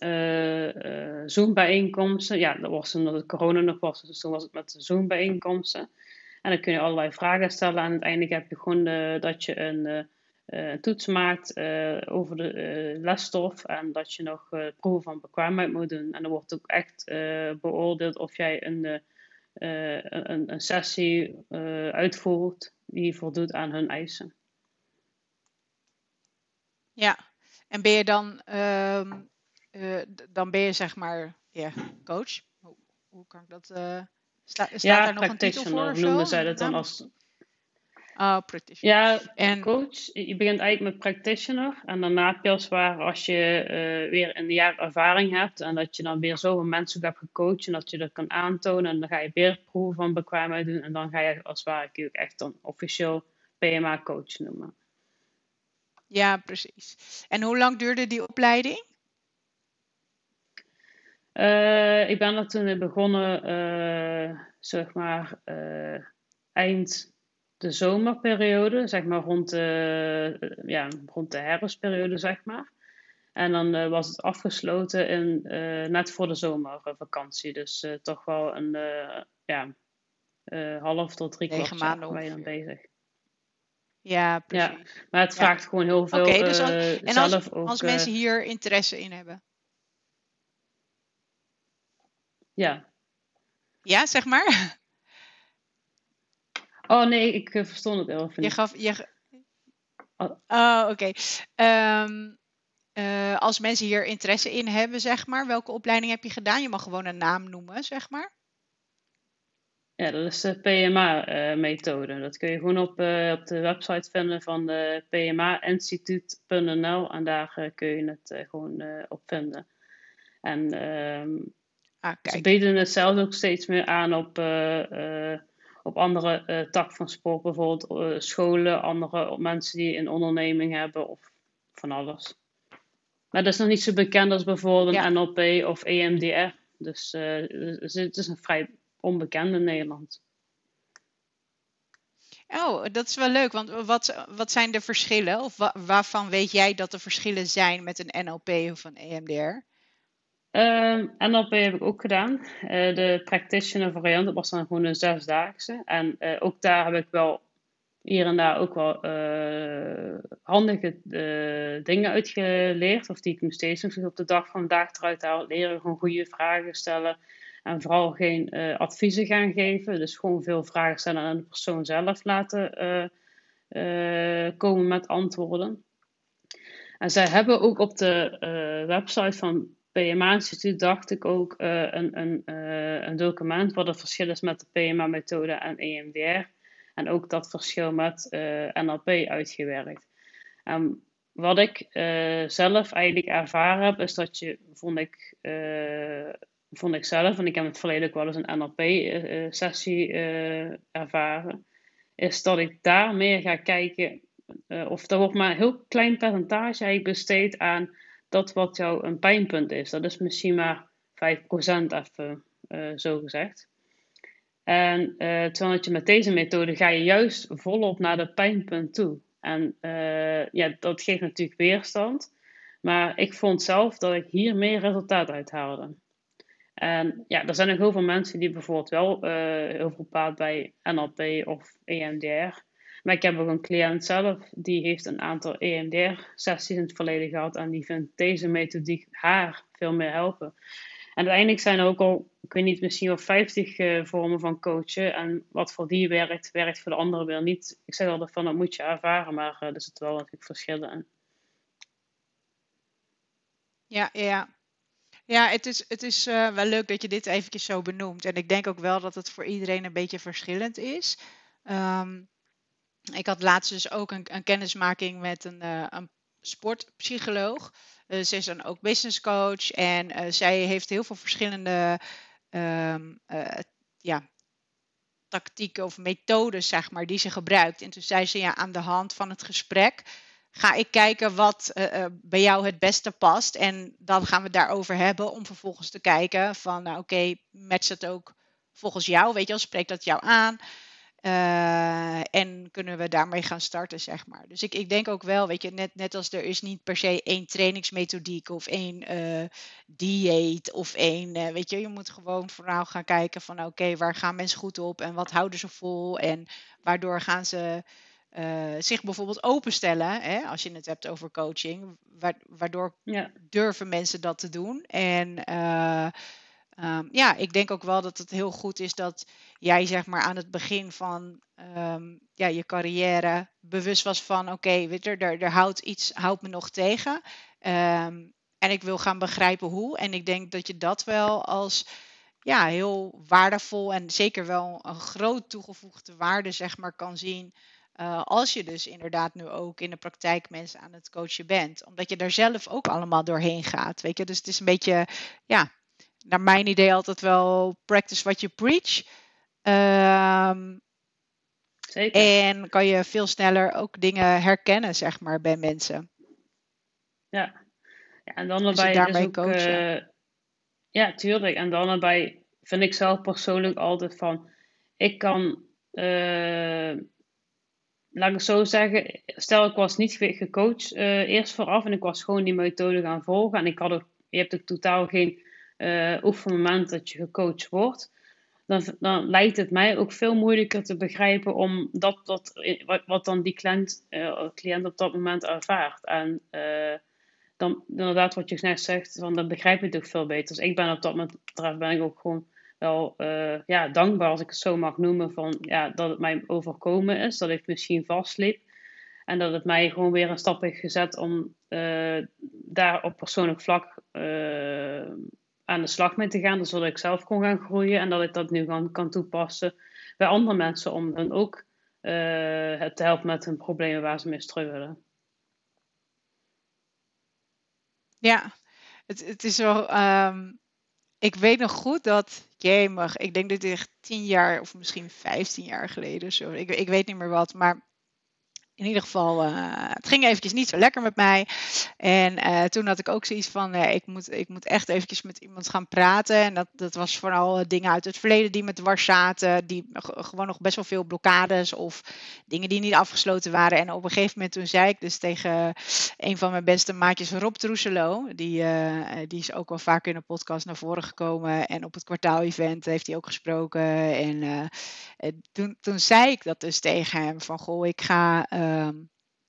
uh, Zoom-bijeenkomsten. Ja, dat was omdat het corona nog was, dus toen was het met Zoom-bijeenkomsten. En dan kun je allerlei vragen stellen. En uiteindelijk heb je gewoon dat je een, uh, toets maakt over de lesstof. En dat je nog proeven van bekwaamheid moet doen. En dan wordt ook echt beoordeeld of jij een een, een, sessie uitvoert die voldoet aan hun eisen. Ja, en ben je dan, ehm, dan ben je zeg maar ja, coach? Hoe, hoe kan ik dat... staat ja, daar nog een titel voor? noemen zij dat dan als Oh, practitioner. Ja, en coach. Je begint eigenlijk met practitioner. En daarna heb je als ware, als je uh, weer een jaar ervaring hebt. En dat je dan weer zoveel mensen hebt gecoacht. En dat je dat kan aantonen. En dan ga je weer proeven van bekwaamheid doen. En dan ga je als ware ook echt een officieel PMA coach noemen. Ja, precies. En hoe lang duurde die opleiding? Uh, ik ben er toen begonnen, uh, zeg maar, eind de zomerperiode, zeg maar rond de, ja, rond de herfstperiode, zeg maar. En dan was het afgesloten in, net voor de zomervakantie. Dus toch wel een ja, half tot drie kwart maanden ben je dan bezig. Ja, precies. Ja, maar het vraagt ja. gewoon heel veel okay, dus als, en als, ook, als mensen hier interesse in hebben? Ja. Ja, zeg maar. Oh nee, ik uh, verstond het wel. Je gaf. Je... Oh, oh oké. Okay. Um, uh, als mensen hier interesse in hebben, zeg maar, welke opleiding heb je gedaan? Je mag gewoon een naam noemen, zeg maar. Ja, dat is de PMA-methode. Uh, dat kun je gewoon op, uh, op de website vinden van de PMA-instituut.nl en daar kun je het gewoon op vinden. En um, ah, ze bieden het zelf ook steeds meer aan op op andere uh, tak van sport, bijvoorbeeld scholen, andere mensen die een onderneming hebben of van alles. Maar dat is nog niet zo bekend als bijvoorbeeld een NLP of EMDR. Dus uh, het is een vrij onbekende in Nederland. Oh, dat is wel leuk, want wat, wat zijn de verschillen? Of wa waarvan weet jij dat er verschillen zijn met een NLP of een EMDR? Uh, ehm, NLP heb ik ook gedaan. Uh, de practitioner variant, dat was dan gewoon een zesdaagse. En uh, ook daar heb ik wel hier en daar ook wel uh, handige dingen uitgeleerd. Of die ik nog steeds nog op de dag van vandaag eruit haal. Leren gewoon goede vragen stellen. En vooral geen adviezen gaan geven. Dus gewoon veel vragen stellen en de persoon zelf laten komen met antwoorden. En zij hebben ook op de website van PMA-instituut dacht ik ook uh, een, een, uh, een document wat het verschil is met de PMA-methode en EMDR. En ook dat verschil met eh, NLP uitgewerkt. Um, wat ik zelf eigenlijk ervaren heb, is dat je, vond ik, vond ik zelf, en ik heb het verleden ook wel eens een NLP-sessie ervaren, is dat ik daar meer ga kijken, of er wordt maar een heel klein percentage eigenlijk besteed aan dat wat jou een pijnpunt is. Dat is misschien maar 5% even uh, zo gezegd. En uh, terwijl je met deze methode ga je juist volop naar de pijnpunt toe. En uh, ja, dat geeft natuurlijk weerstand. Maar ik vond zelf dat ik hier meer resultaat uit haalde. En ja, er zijn nog heel veel mensen die bijvoorbeeld wel heel veel baat bij NLP of EMDR maar ik heb ook een cliënt zelf, die heeft een aantal EMDR-sessies in het verleden gehad. En die vindt deze methodiek haar veel meer helpen. En uiteindelijk zijn er ook al, ik weet niet, misschien wel 50 uh, vormen van coachen. En wat voor die werkt, werkt voor de andere weer niet. Ik zeg altijd van, dat moet je ervaren, maar uh, er zitten wel natuurlijk verschillen in. Ja, ja. Ja, het is, het is uh, wel leuk dat je dit eventjes zo benoemt. En ik denk ook wel dat het voor iedereen een beetje verschillend is. Um, ik had laatst dus ook een, een kennismaking met een, uh, een sportpsycholoog. Uh, ze is dan ook business coach en uh, zij heeft heel veel verschillende um, ja, tactieken of methodes, zeg maar, die ze gebruikt. En toen zei ze ja, aan de hand van het gesprek ga ik kijken wat bij jou het beste past. En dan gaan we het daarover hebben om vervolgens te kijken van, nou oké, matcht het ook volgens jou? Weet je spreekt dat jou aan? Uh, en kunnen we daarmee gaan starten, zeg maar. Dus ik, ik denk ook wel, weet je, net, net als er is niet per se één trainingsmethodiek of één uh, dieet of één, uh, weet je, je moet gewoon vooral gaan kijken van oké, waar gaan mensen goed op en wat houden ze vol en waardoor gaan ze zich bijvoorbeeld openstellen, hè, als je het hebt over coaching, waardoor ja. durven mensen dat te doen en ehm, ja, ik denk ook wel dat het heel goed is dat jij zeg maar aan het begin van ehm, ja, je carrière bewust was van oké, weet er, er houdt iets, houdt me nog tegen. Ehm, en ik wil gaan begrijpen hoe. En ik denk dat je dat wel als ja, heel waardevol en zeker wel een groot toegevoegde waarde zeg maar, kan zien. Uh, als je dus inderdaad nu ook in de praktijk mensen aan het coachen bent. Omdat je daar zelf ook allemaal doorheen gaat. Weet je? Dus het is een beetje, ja, naar mijn idee altijd wel practice what you preach. Um, Zeker. En kan je veel sneller ook dingen herkennen, zeg maar, bij mensen. Ja, ja en dan erbij daarmee dus ook, uh, ja, tuurlijk. En dan erbij vind ik zelf persoonlijk altijd van, ik kan, uh, laat ik het zo zeggen, stel ik was niet gecoacht uh, eerst vooraf en ik was gewoon die methode gaan volgen en ik had ook, je hebt ook totaal geen uh, oefenmoment dat je gecoacht wordt. Dan, dan lijkt het mij ook veel moeilijker te begrijpen om dat, dat, wat, wat dan die cliënt, uh, cliënt op dat moment ervaart. En dan inderdaad wat je net zegt, van, dan begrijp je het ook veel beter. Dus ik ben op dat moment ben ik ook gewoon wel ja, dankbaar, als ik het zo mag noemen, van, ja, dat het mij overkomen is. Dat ik misschien vastliep. En dat het mij gewoon weer een stap heeft gezet om daar op persoonlijk vlak aan de slag mee te gaan. Dus zodat ik zelf kon gaan groeien. En dat ik dat nu kan, kan toepassen bij andere mensen. Om dan ook het te helpen met hun problemen waar ze mee struggelen. Ja, het, het is wel. Um, ik weet nog goed dat. Jemig, ik denk dat dit tien jaar of misschien vijftien jaar geleden. Zo, ik, ik weet niet meer wat. Maar in ieder geval, uh, het ging eventjes niet zo lekker met mij. En uh, toen had ik ook zoiets van, uh, ik, moet, ik moet echt eventjes met iemand gaan praten. En dat, dat was vooral dingen uit het verleden die me dwars zaten. Die gewoon nog best wel veel blokkades of dingen die niet afgesloten waren. En op een gegeven moment toen zei ik dus tegen een van mijn beste maatjes, Rob Troeselo. Die, die is ook wel vaak in de podcast naar voren gekomen. En op het kwartaal-event heeft hij ook gesproken. En toen, toen zei ik dat dus tegen hem van, goh, ik ga... Ehm,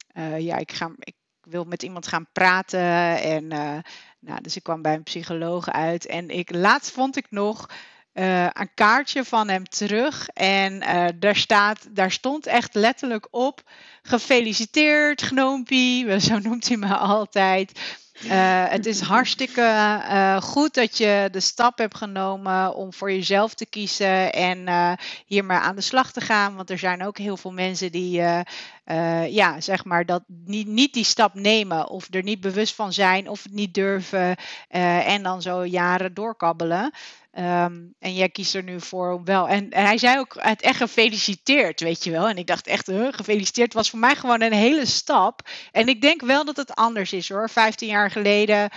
eh, ja, ik, ga, ik wil met iemand gaan praten. En uh, nou, dus ik kwam bij een psycholoog uit. En ik, laatst vond ik nog uh, een kaartje van hem terug. En daar, staat, daar stond echt letterlijk op: gefeliciteerd, Gnoompie. Zo noemt hij me altijd. Uh, het is hartstikke uh, goed dat je de stap hebt genomen om voor jezelf te kiezen en uh, hier maar aan de slag te gaan. Want er zijn ook heel veel mensen die, ja, zeg maar, dat niet, niet die stap nemen of er niet bewust van zijn of het niet durven en dan zo jaren doorkabbelen. Um, en jij kiest er nu voor om wel. En, hij zei ook het echt gefeliciteerd, weet je wel. En ik dacht echt, gefeliciteerd was voor mij gewoon een hele stap. En ik denk wel dat het anders is hoor. 15 jaar geleden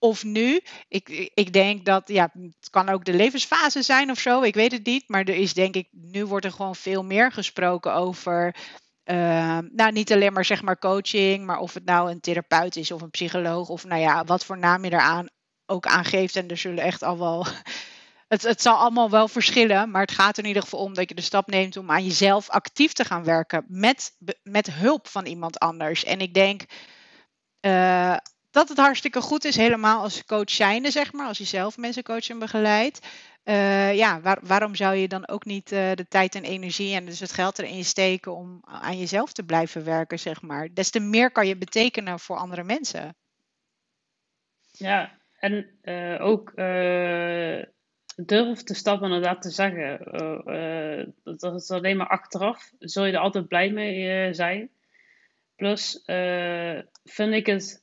of nu. Ik, ik denk dat, ja, het kan ook de levensfase zijn of zo. Ik weet het niet. Maar er is denk ik, nu wordt er gewoon veel meer gesproken over. Uh, nou, niet alleen maar zeg maar coaching, maar of het nou een therapeut is of een psycholoog. Of nou ja, wat voor naam je eraan ook aangeeft. En er zullen echt al wel het, het zal allemaal wel verschillen, maar het gaat er in ieder geval om dat je de stap neemt om aan jezelf actief te gaan werken met, met hulp van iemand anders. En ik denk uh, dat het hartstikke goed is, helemaal als coach zijnde, zeg maar, als je zelf mensen coacht en begeleidt. Uh, ja, waar, waarom zou je dan ook niet uh, de tijd en energie en dus het geld erin steken om aan jezelf te blijven werken, zeg maar. Des te meer kan je betekenen voor andere mensen. Ja, en ook durf te stappen inderdaad te zeggen. Dat is alleen maar achteraf. Zul je er altijd blij mee zijn. Plus vind ik het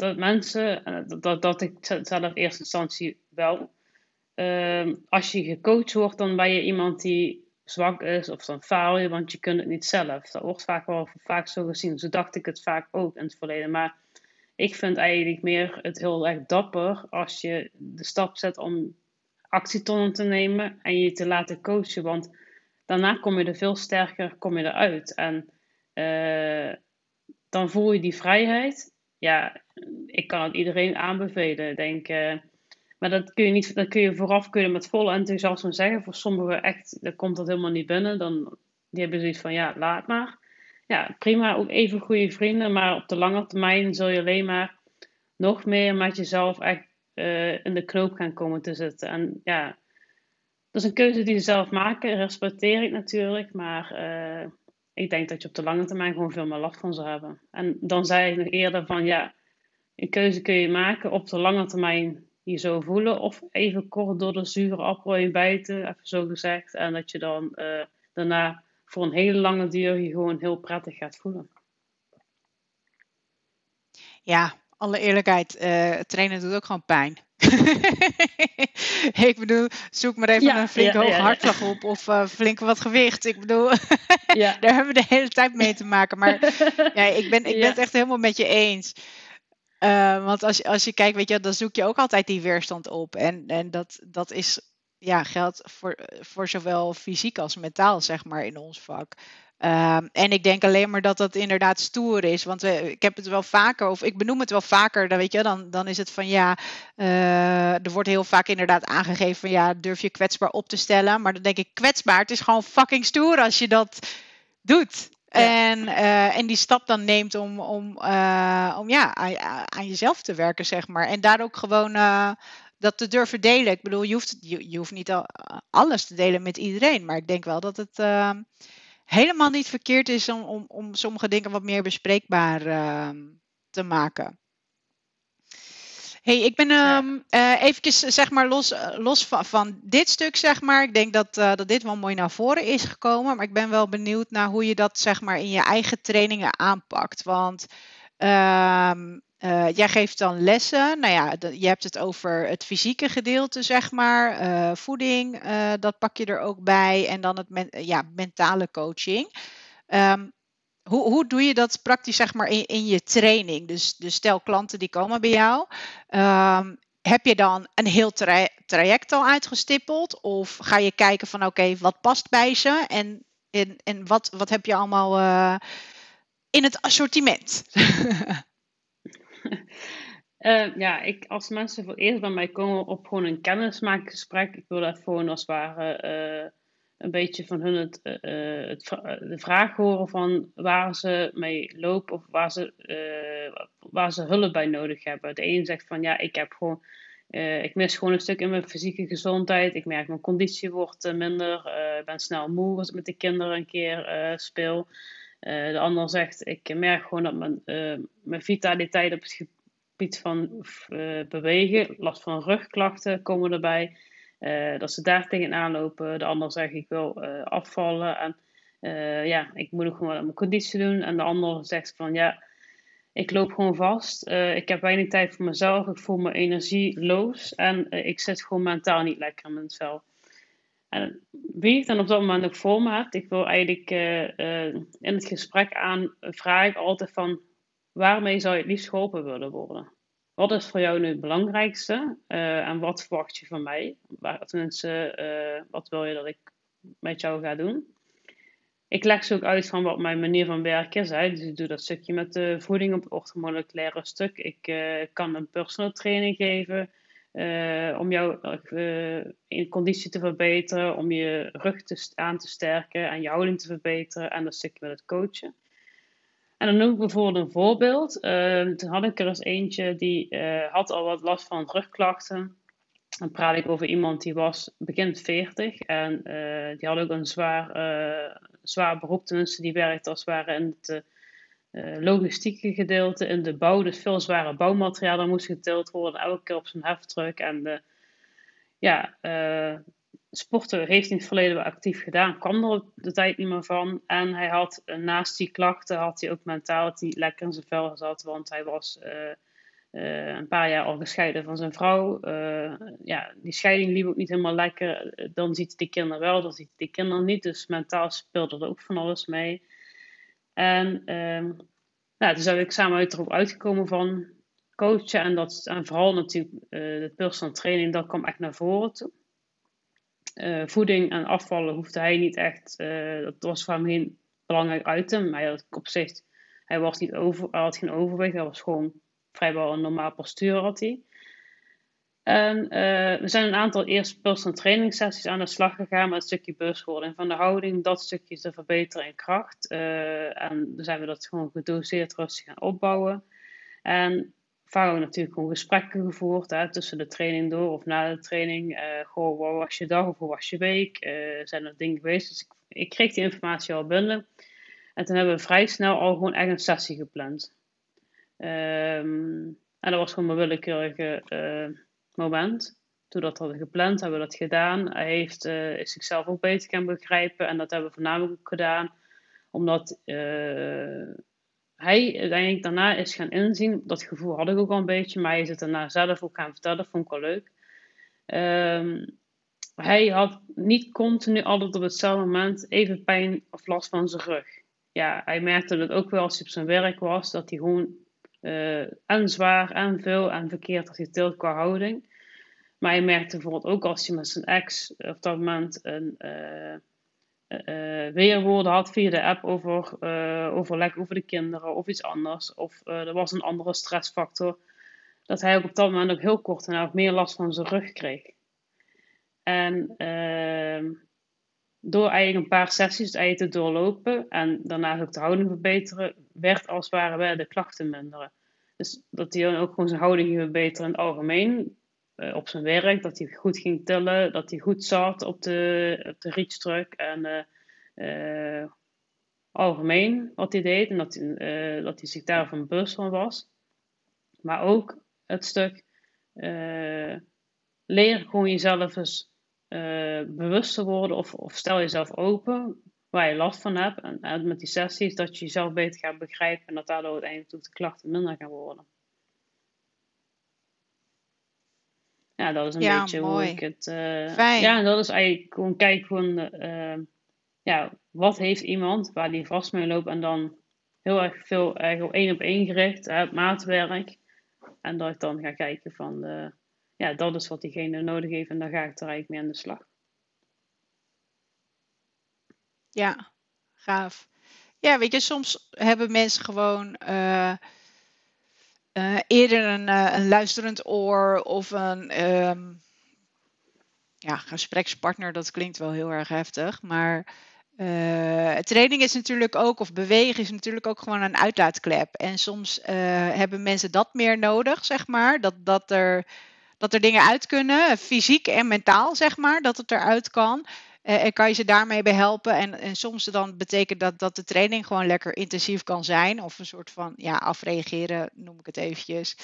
dat mensen, dat, dat ik zelf in eerste instantie wel. Ehm, als je gecoacht wordt, dan ben je iemand die zwak is of dan faal je, want je kunt het niet zelf. Dat wordt vaak wel vaak zo gezien. Zo dacht ik het vaak ook in het verleden. Maar ik vind eigenlijk meer het heel erg dapper als je de stap zet om actietonnen te nemen en je te laten coachen. Want daarna kom je er veel sterker kom je eruit. En uh, dan voel je die vrijheid. Ja, ik kan het iedereen aanbevelen. Denk, uh, maar dat kun je niet, dat kun je vooraf kunnen met volle enthousiasme zeggen. Voor sommigen echt, dan komt dat helemaal niet binnen. Dan, die hebben zoiets van, ja, laat maar. Ja, prima, ook even goede vrienden. Maar op de lange termijn zul je alleen maar nog meer met jezelf echt in de knoop gaan komen te zitten. En ja, dat is een keuze die ze zelf maken, respecteer ik natuurlijk, maar ik denk dat je op de lange termijn gewoon veel meer last van zou hebben. En dan zei ik nog eerder van ja, een keuze kun je maken op de lange termijn je zo voelen. Of even kort door de zure appel heen bijten, even zo gezegd. En dat je dan uh, daarna voor een hele lange duur je gewoon heel prettig gaat voelen. Ja, alle eerlijkheid, uh, trainen doet ook gewoon pijn. ik bedoel, zoek maar even een flinke ja, hoge hartslag op of uh, flink wat gewicht. Ik bedoel, daar hebben we de hele tijd mee te maken. Maar ja, ik ben, ik ben het echt helemaal met je eens. Uh, want als, als je kijkt, weet je, dan zoek je ook altijd die weerstand op. En, en dat, dat is, ja, geldt voor, voor zowel fysiek als mentaal, zeg maar, in ons vak. Um, en ik denk alleen maar dat dat inderdaad stoer is. Want we, ik heb het wel vaker, of ik benoem het wel vaker, dan, weet je, dan, dan is het van ja, uh, er wordt heel vaak inderdaad aangegeven van ja, durf je kwetsbaar op te stellen. Maar dan denk ik, kwetsbaar, het is gewoon fucking stoer als je dat doet. En, uh, en die stap dan neemt om, om, uh, om ja, aan, jezelf te werken, zeg maar. En daar ook gewoon uh, dat te durven delen. Ik bedoel, je hoeft, je, hoeft niet al, alles te delen met iedereen. Maar ik denk wel dat het helemaal niet verkeerd is om, om, om sommige dingen wat meer bespreekbaar te maken hey, ik ben um, uh, eventjes zeg maar los, eh, los van, van dit stuk, zeg maar. Ik denk dat, uh, dat dit wel mooi naar voren is gekomen. Maar ik ben wel benieuwd naar hoe je dat zeg maar in je eigen trainingen aanpakt. Want uh, jij geeft dan lessen. Nou ja, je hebt het over het fysieke gedeelte, zeg maar. voeding, dat pak je er ook bij. En dan het men ja, mentale coaching. Um, hoe, hoe doe je dat praktisch zeg maar in, in je training? Dus, dus stel klanten die komen bij jou. Um, heb je dan een heel traject al uitgestippeld? Of ga je kijken van oké, wat past bij ze? En, en, en wat, wat heb je allemaal uh, in het assortiment? uh, ja, ik, als mensen voor eerst bij mij komen op gewoon een kennismakingsgesprek, ik wil dat gewoon als het ware uh, een beetje van hun het, uh, het, de vraag horen van waar ze mee lopen of waar ze, waar ze hulp bij nodig hebben. De een zegt van ja, ik heb gewoon, ik mis gewoon een stuk in mijn fysieke gezondheid. Ik merk mijn conditie wordt minder. Ik ben snel moe als ik met de kinderen een keer speel. de ander zegt ik merk gewoon dat mijn, mijn vitaliteit op het gebied van bewegen, last van rugklachten komen erbij. Uh, dat ze daar tegenaan lopen. De ander zegt ik wil uh, afvallen. En uh, ja, ik moet nog gewoon mijn conditie doen. En de ander zegt van ja, ik loop gewoon vast. ik heb weinig tijd voor mezelf. Ik voel me energieloos. En ik zit gewoon mentaal niet lekker in mijn vel. En wie ik dan op dat moment ook voor me heb, ik wil eigenlijk in het gesprek aan vraag ik altijd van waarmee zou je het liefst geholpen willen worden? Wat is voor jou nu het belangrijkste uh, en wat verwacht je van mij? Waar, tenminste, uh, wat wil je dat ik met jou ga doen? Ik leg ze ook uit van wat mijn manier van werken is. Dus ik doe dat stukje met de voeding op het orthomoleculaire stuk. Ik uh, kan een personal training geven om jou in conditie te verbeteren, om je rug te, aan te sterken en je houding te verbeteren en dat stukje met het coachen. En dan noem ik bijvoorbeeld een voorbeeld. Uh, toen had ik er eens eentje die uh, had al wat last van rugklachten. Dan praat ik over iemand die was begin 40 en uh, die had ook een zwaar, zwaar beroep. Tenminste, die werkte als het ware in het logistieke gedeelte, in de bouw. Dus veel zware bouwmaterialen moest getild worden, elke keer op zijn heftruck. En ja, sporten heeft in het verleden wel actief gedaan, kwam er de tijd niet meer van. En hij had eh, naast die klachten, had hij ook mentaal dat hij lekker in zijn vel zat, want hij was uh, uh, een paar jaar al gescheiden van zijn vrouw. Ja, die scheiding liep ook niet helemaal lekker. Dan ziet hij de kinderen wel, dan ziet hij de kinderen niet. Dus mentaal speelde er ook van alles mee. En nou, toen zijn we samen erop uitgekomen van coachen. En, dat, en vooral natuurlijk de personal training, dat kwam echt naar voren toe. Uh, voeding en afvallen hoefde hij niet echt. Uh, dat was voor hem geen belangrijk item. Hij had op zich, hij, was niet over, hij had geen overwicht. Hij was gewoon vrijwel een normaal postuur had hij. En we zijn een aantal eerst personal training sessies aan de slag gegaan met een stukje bewustwording van de houding, dat stukje te verbeteren in kracht. en dan zijn we dat gewoon gedoseerd rustig gaan opbouwen. En vaak natuurlijk gewoon gesprekken gevoerd hè, tussen de training door of na de training. Uh, goh, wat was je dag of hoe was je week? zijn er dingen geweest? Dus ik, kreeg die informatie al binnen. En toen hebben we vrij snel al gewoon echt een sessie gepland. Um, en dat was gewoon een willekeurige moment toen dat hadden gepland, hebben we dat gedaan. Hij heeft, uh, is zichzelf ook beter gaan begrijpen. En dat hebben we voornamelijk ook gedaan omdat uh, hij uiteindelijk daarna is gaan inzien. Dat gevoel had ik ook al een beetje, maar hij is het daarna zelf ook gaan vertellen. Vond ik wel leuk. Um, hij had niet continu altijd op hetzelfde moment even pijn of last van zijn rug. Ja, hij merkte dat ook wel als hij op zijn werk was, dat hij gewoon uh, en zwaar en veel en verkeerd had getild qua houding. Maar je merkte bijvoorbeeld ook als hij met zijn ex op dat moment een uh, weerwoorden had via de app over uh, overleg over de kinderen of iets anders. Of er was een andere stressfactor. Dat hij ook op dat moment ook heel kort en ook meer last van zijn rug kreeg. En ehm, door eigenlijk een paar sessies te doorlopen en daarna ook de houding verbeteren, werd als het ware de klachten minderen. Dus dat hij ook gewoon zijn houding verbeteren in het algemeen. Eh, op zijn werk, dat hij goed ging tellen, dat hij goed zat op de, op de reach en uh, algemeen wat hij deed en dat, uh, dat hij zich daarvan bewust van was. Maar ook het stuk leer gewoon jezelf eens bewust te worden of, of stel jezelf open waar je last van hebt. En, en met die sessies dat je jezelf beter gaat begrijpen en dat daardoor uiteindelijk de klachten minder gaan worden. Ja, dat is een beetje hoe ik het. Uh, Fijn. Ja, dat is eigenlijk gewoon kijk gewoon. Uh, ja, wat heeft iemand waar die vast mee loopt en dan heel erg veel eigenlijk één op één gericht, uh, maatwerk. En dat ik dan ga kijken van, ja, dat is wat diegene nodig heeft en dan ga ik er eigenlijk mee aan de slag. Ja, gaaf. Ja, weet je, soms hebben mensen gewoon uh, eerder een, uh, een, luisterend oor of een um, ja, gesprekspartner. Dat klinkt wel heel erg heftig. Maar uh, training is natuurlijk ook, of bewegen is natuurlijk ook gewoon een uitlaatklep. En soms hebben mensen dat meer nodig, zeg maar. Dat, dat, er, dat er dingen uit kunnen, fysiek en mentaal, zeg maar. Dat het eruit kan. Uh, en kan je ze daarmee behelpen. En, en soms dan betekent dat dat de training gewoon lekker intensief kan zijn. Of een soort van ja, afreageren, noem ik het eventjes.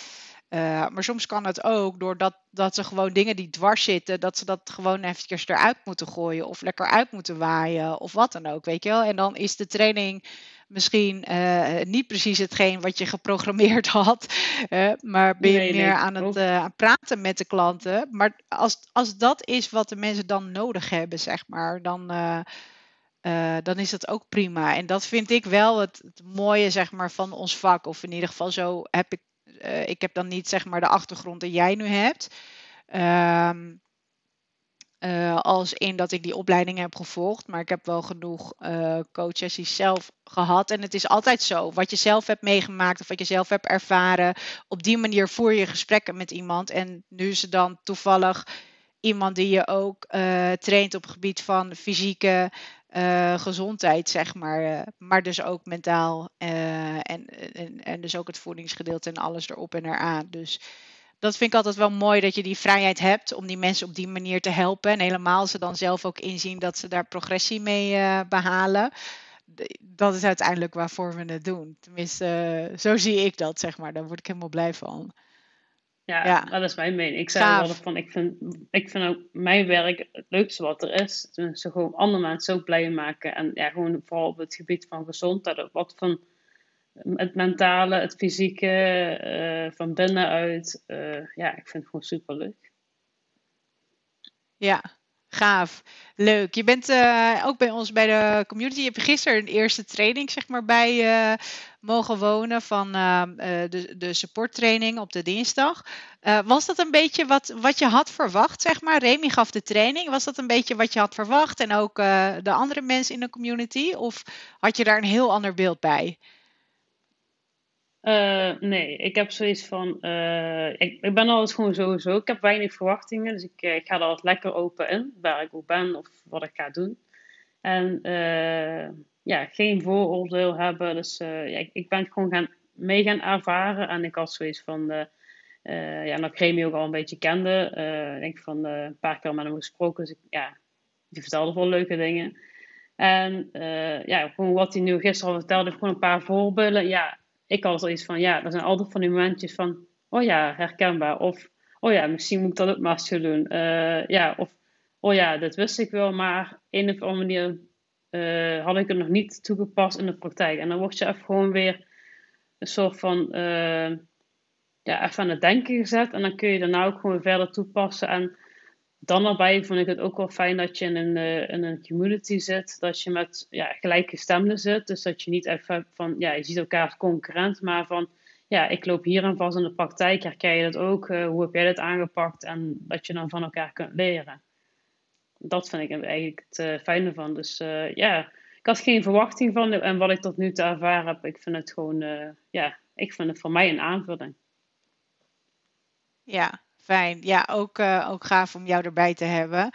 Uh, maar soms kan het ook doordat dat ze gewoon dingen die dwars zitten, dat ze dat gewoon eventjes eruit moeten gooien. Of lekker uit moeten waaien. Of wat dan ook, weet je wel. En dan is de training misschien uh, niet precies hetgeen wat je geprogrammeerd had, uh, maar ben je nee, meer aan het uh, praten met de klanten. Maar als, als dat is wat de mensen dan nodig hebben, zeg maar, dan, dan is dat ook prima. En dat vind ik wel het, het, mooie, zeg maar, van ons vak. Of in ieder geval zo heb ik, ik heb dan niet, zeg maar, de achtergrond die jij nu hebt. Um, uh, als in dat ik die opleiding heb gevolgd. Maar ik heb wel genoeg uh, coaches zelf gehad. En het is altijd zo. Wat je zelf hebt meegemaakt of wat je zelf hebt ervaren. Op die manier voer je gesprekken met iemand. En nu is het dan toevallig iemand die je ook uh, traint op het gebied van fysieke gezondheid, zeg maar. maar dus ook mentaal. En, en, en dus ook het voedingsgedeelte en alles erop en eraan. Dus dat vind ik altijd wel mooi dat je die vrijheid hebt om die mensen op die manier te helpen. En helemaal ze dan zelf ook inzien dat ze daar progressie mee uh, behalen. Dat is uiteindelijk waarvoor we het doen. Tenminste, uh, zo zie ik dat, zeg maar. Daar word ik helemaal blij van. Ja, ja. dat is mijn mening. Ik zei altijd van, ik vind, ik vind ook mijn werk het leukste wat er is. Tenminste, gewoon andere mensen zo blij maken. En ja, gewoon vooral op het gebied van gezondheid. Wat van het mentale, het fysieke, uh, van binnenuit. Uh, ja, ik vind het gewoon super leuk. Ja, gaaf. Leuk. Je bent uh, ook bij ons bij de community. Je hebt gisteren een eerste training zeg maar, bij mogen wonen van de, de supporttraining op de dinsdag. was dat een beetje wat, wat je had verwacht, zeg maar? Remy gaf de training. Was dat een beetje wat je had verwacht? En ook de andere mensen in de community? Of had je daar een heel ander beeld bij? Uh, nee, ik heb zoiets van. Uh, ik, ik, ben altijd gewoon sowieso. Ik heb weinig verwachtingen. Dus ik, eh, ik ga er altijd lekker open in. Waar ik ook ben of wat ik ga doen. En ja, geen vooroordeel hebben. Dus ja, ik, ik, ben gewoon gaan mee gaan ervaren. En ik had zoiets van, ja, dat ik Remy ook al een beetje kende. Uh, denk van een paar keer met hem gesproken. Dus ik, ja, die vertelde wel leuke dingen. En ja, gewoon wat hij nu gisteren al vertelde, gewoon een paar voorbeelden. Ja, ik had zoiets van, ja, dat zijn altijd van die momentjes van, oh ja, herkenbaar. Of, oh ja, misschien moet ik dat ook maar eens doen. ja, of, oh ja, dat wist ik wel, maar een of andere manier uh, had ik het nog niet toegepast in de praktijk. En dan word je even gewoon weer een soort van uh, ja, even aan het denken gezet. En dan kun je daarna ook gewoon verder toepassen. En dan daarbij vond ik het ook wel fijn dat je in een, uh, in een community zit. Dat je met ja, gelijkgestemden zit. Dus dat je niet even van, ja, je ziet elkaar als concurrent. Maar van, ja, ik loop hier aan vast in de praktijk. Herken je dat ook? hoe heb jij dat aangepakt? En dat je dan van elkaar kunt leren dat vind ik eigenlijk het uh, fijne van. Dus ja, ik had geen verwachting van. En wat ik tot nu toe ervaren heb, ik vind het gewoon, ja, ik vind het voor mij een aanvulling. Ja, fijn. Ja, ook, ook gaaf om jou erbij te hebben.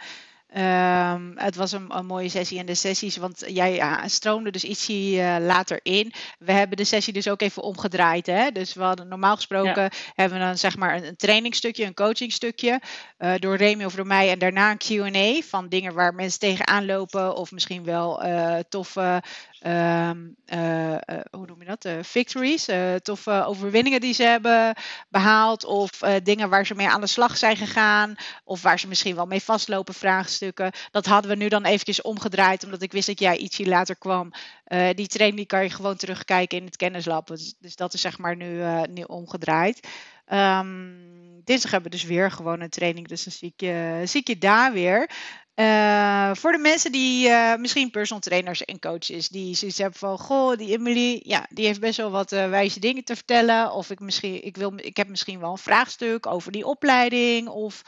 Um, het was een, een, mooie sessie en de sessies, want jij ja, stroomde dus ietsje uh, later in. We hebben de sessie dus ook even omgedraaid. Hè? Dus we hadden normaal gesproken hebben we dan zeg maar een, een trainingstukje, een coachingstukje uh, door Remy of door mij en daarna een Q&A van dingen waar mensen tegenaan lopen of misschien wel uh, toffe um, uh, hoe noem je dat? Victories, toffe overwinningen die ze hebben behaald. Of dingen waar ze mee aan de slag zijn gegaan. Of waar ze misschien wel mee vastlopen, Dat hadden we nu dan eventjes omgedraaid, omdat ik wist dat jij ietsje later kwam. die training die kan je gewoon terugkijken in het kennislab. Dus, dus dat is zeg maar nu, nu omgedraaid. Um, dinsdag hebben we dus weer gewoon een training. Dus dan zie ik je, daar weer. Uh, voor de mensen die misschien personal trainers en coaches, die zoiets hebben van, goh, die Emily, ja, die heeft best wel wat wijze dingen te vertellen. Of ik, misschien, ik, wil, ik heb misschien wel een vraagstuk over die opleiding of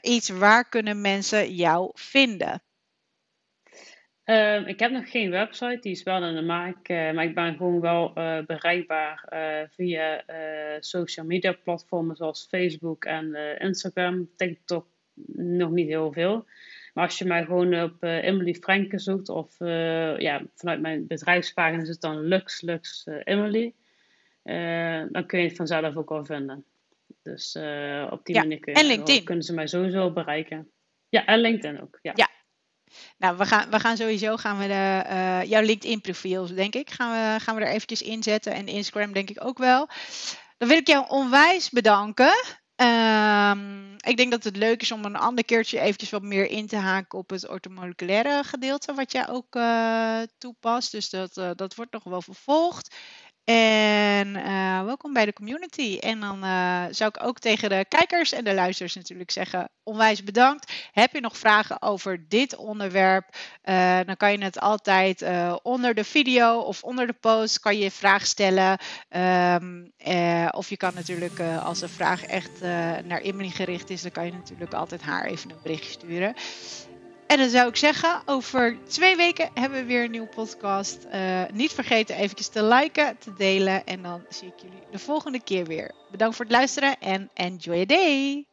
iets. Waar kunnen mensen jou vinden? Uh, ik heb nog geen website, die is wel aan de maak, uh, maar ik ben gewoon wel uh, bereikbaar via social media platformen zoals Facebook en Instagram, TikTok nog niet heel veel. Maar als je mij gewoon op Emily Franke zoekt, of ja, vanuit mijn bedrijfspagina is het dan Lux Lux Emily, dan kun je het vanzelf ook wel vinden. Dus op die manier kun je, kunnen ze mij sowieso bereiken. Ja, en LinkedIn ook. Ja. ja. Nou, we gaan, we gaan sowieso gaan we de, jouw LinkedIn profiel, denk ik, gaan we, gaan we er eventjes inzetten. En Instagram denk ik ook wel. Dan wil ik jou onwijs bedanken. Um, ik denk dat het leuk is om een ander keertje eventjes wat meer in te haken op het ortomoleculaire gedeelte, wat jij ook uh, toepast. Dus dat, uh, dat wordt nog wel vervolgd. En uh, welkom bij de community. En dan uh, zou ik ook tegen de kijkers en de luisteraars natuurlijk zeggen: onwijs bedankt. Heb je nog vragen over dit onderwerp? Uh, dan kan je het altijd onder de video of onder de post kan je, vraag stellen. Um, of je kan natuurlijk, als de vraag echt naar Emily gericht is, dan kan je natuurlijk altijd haar even een berichtje sturen. En dan zou ik zeggen, over twee weken hebben we weer een nieuwe podcast. Uh, niet vergeten eventjes te liken, te delen. En dan zie ik jullie de volgende keer weer. Bedankt voor het luisteren en enjoy your day!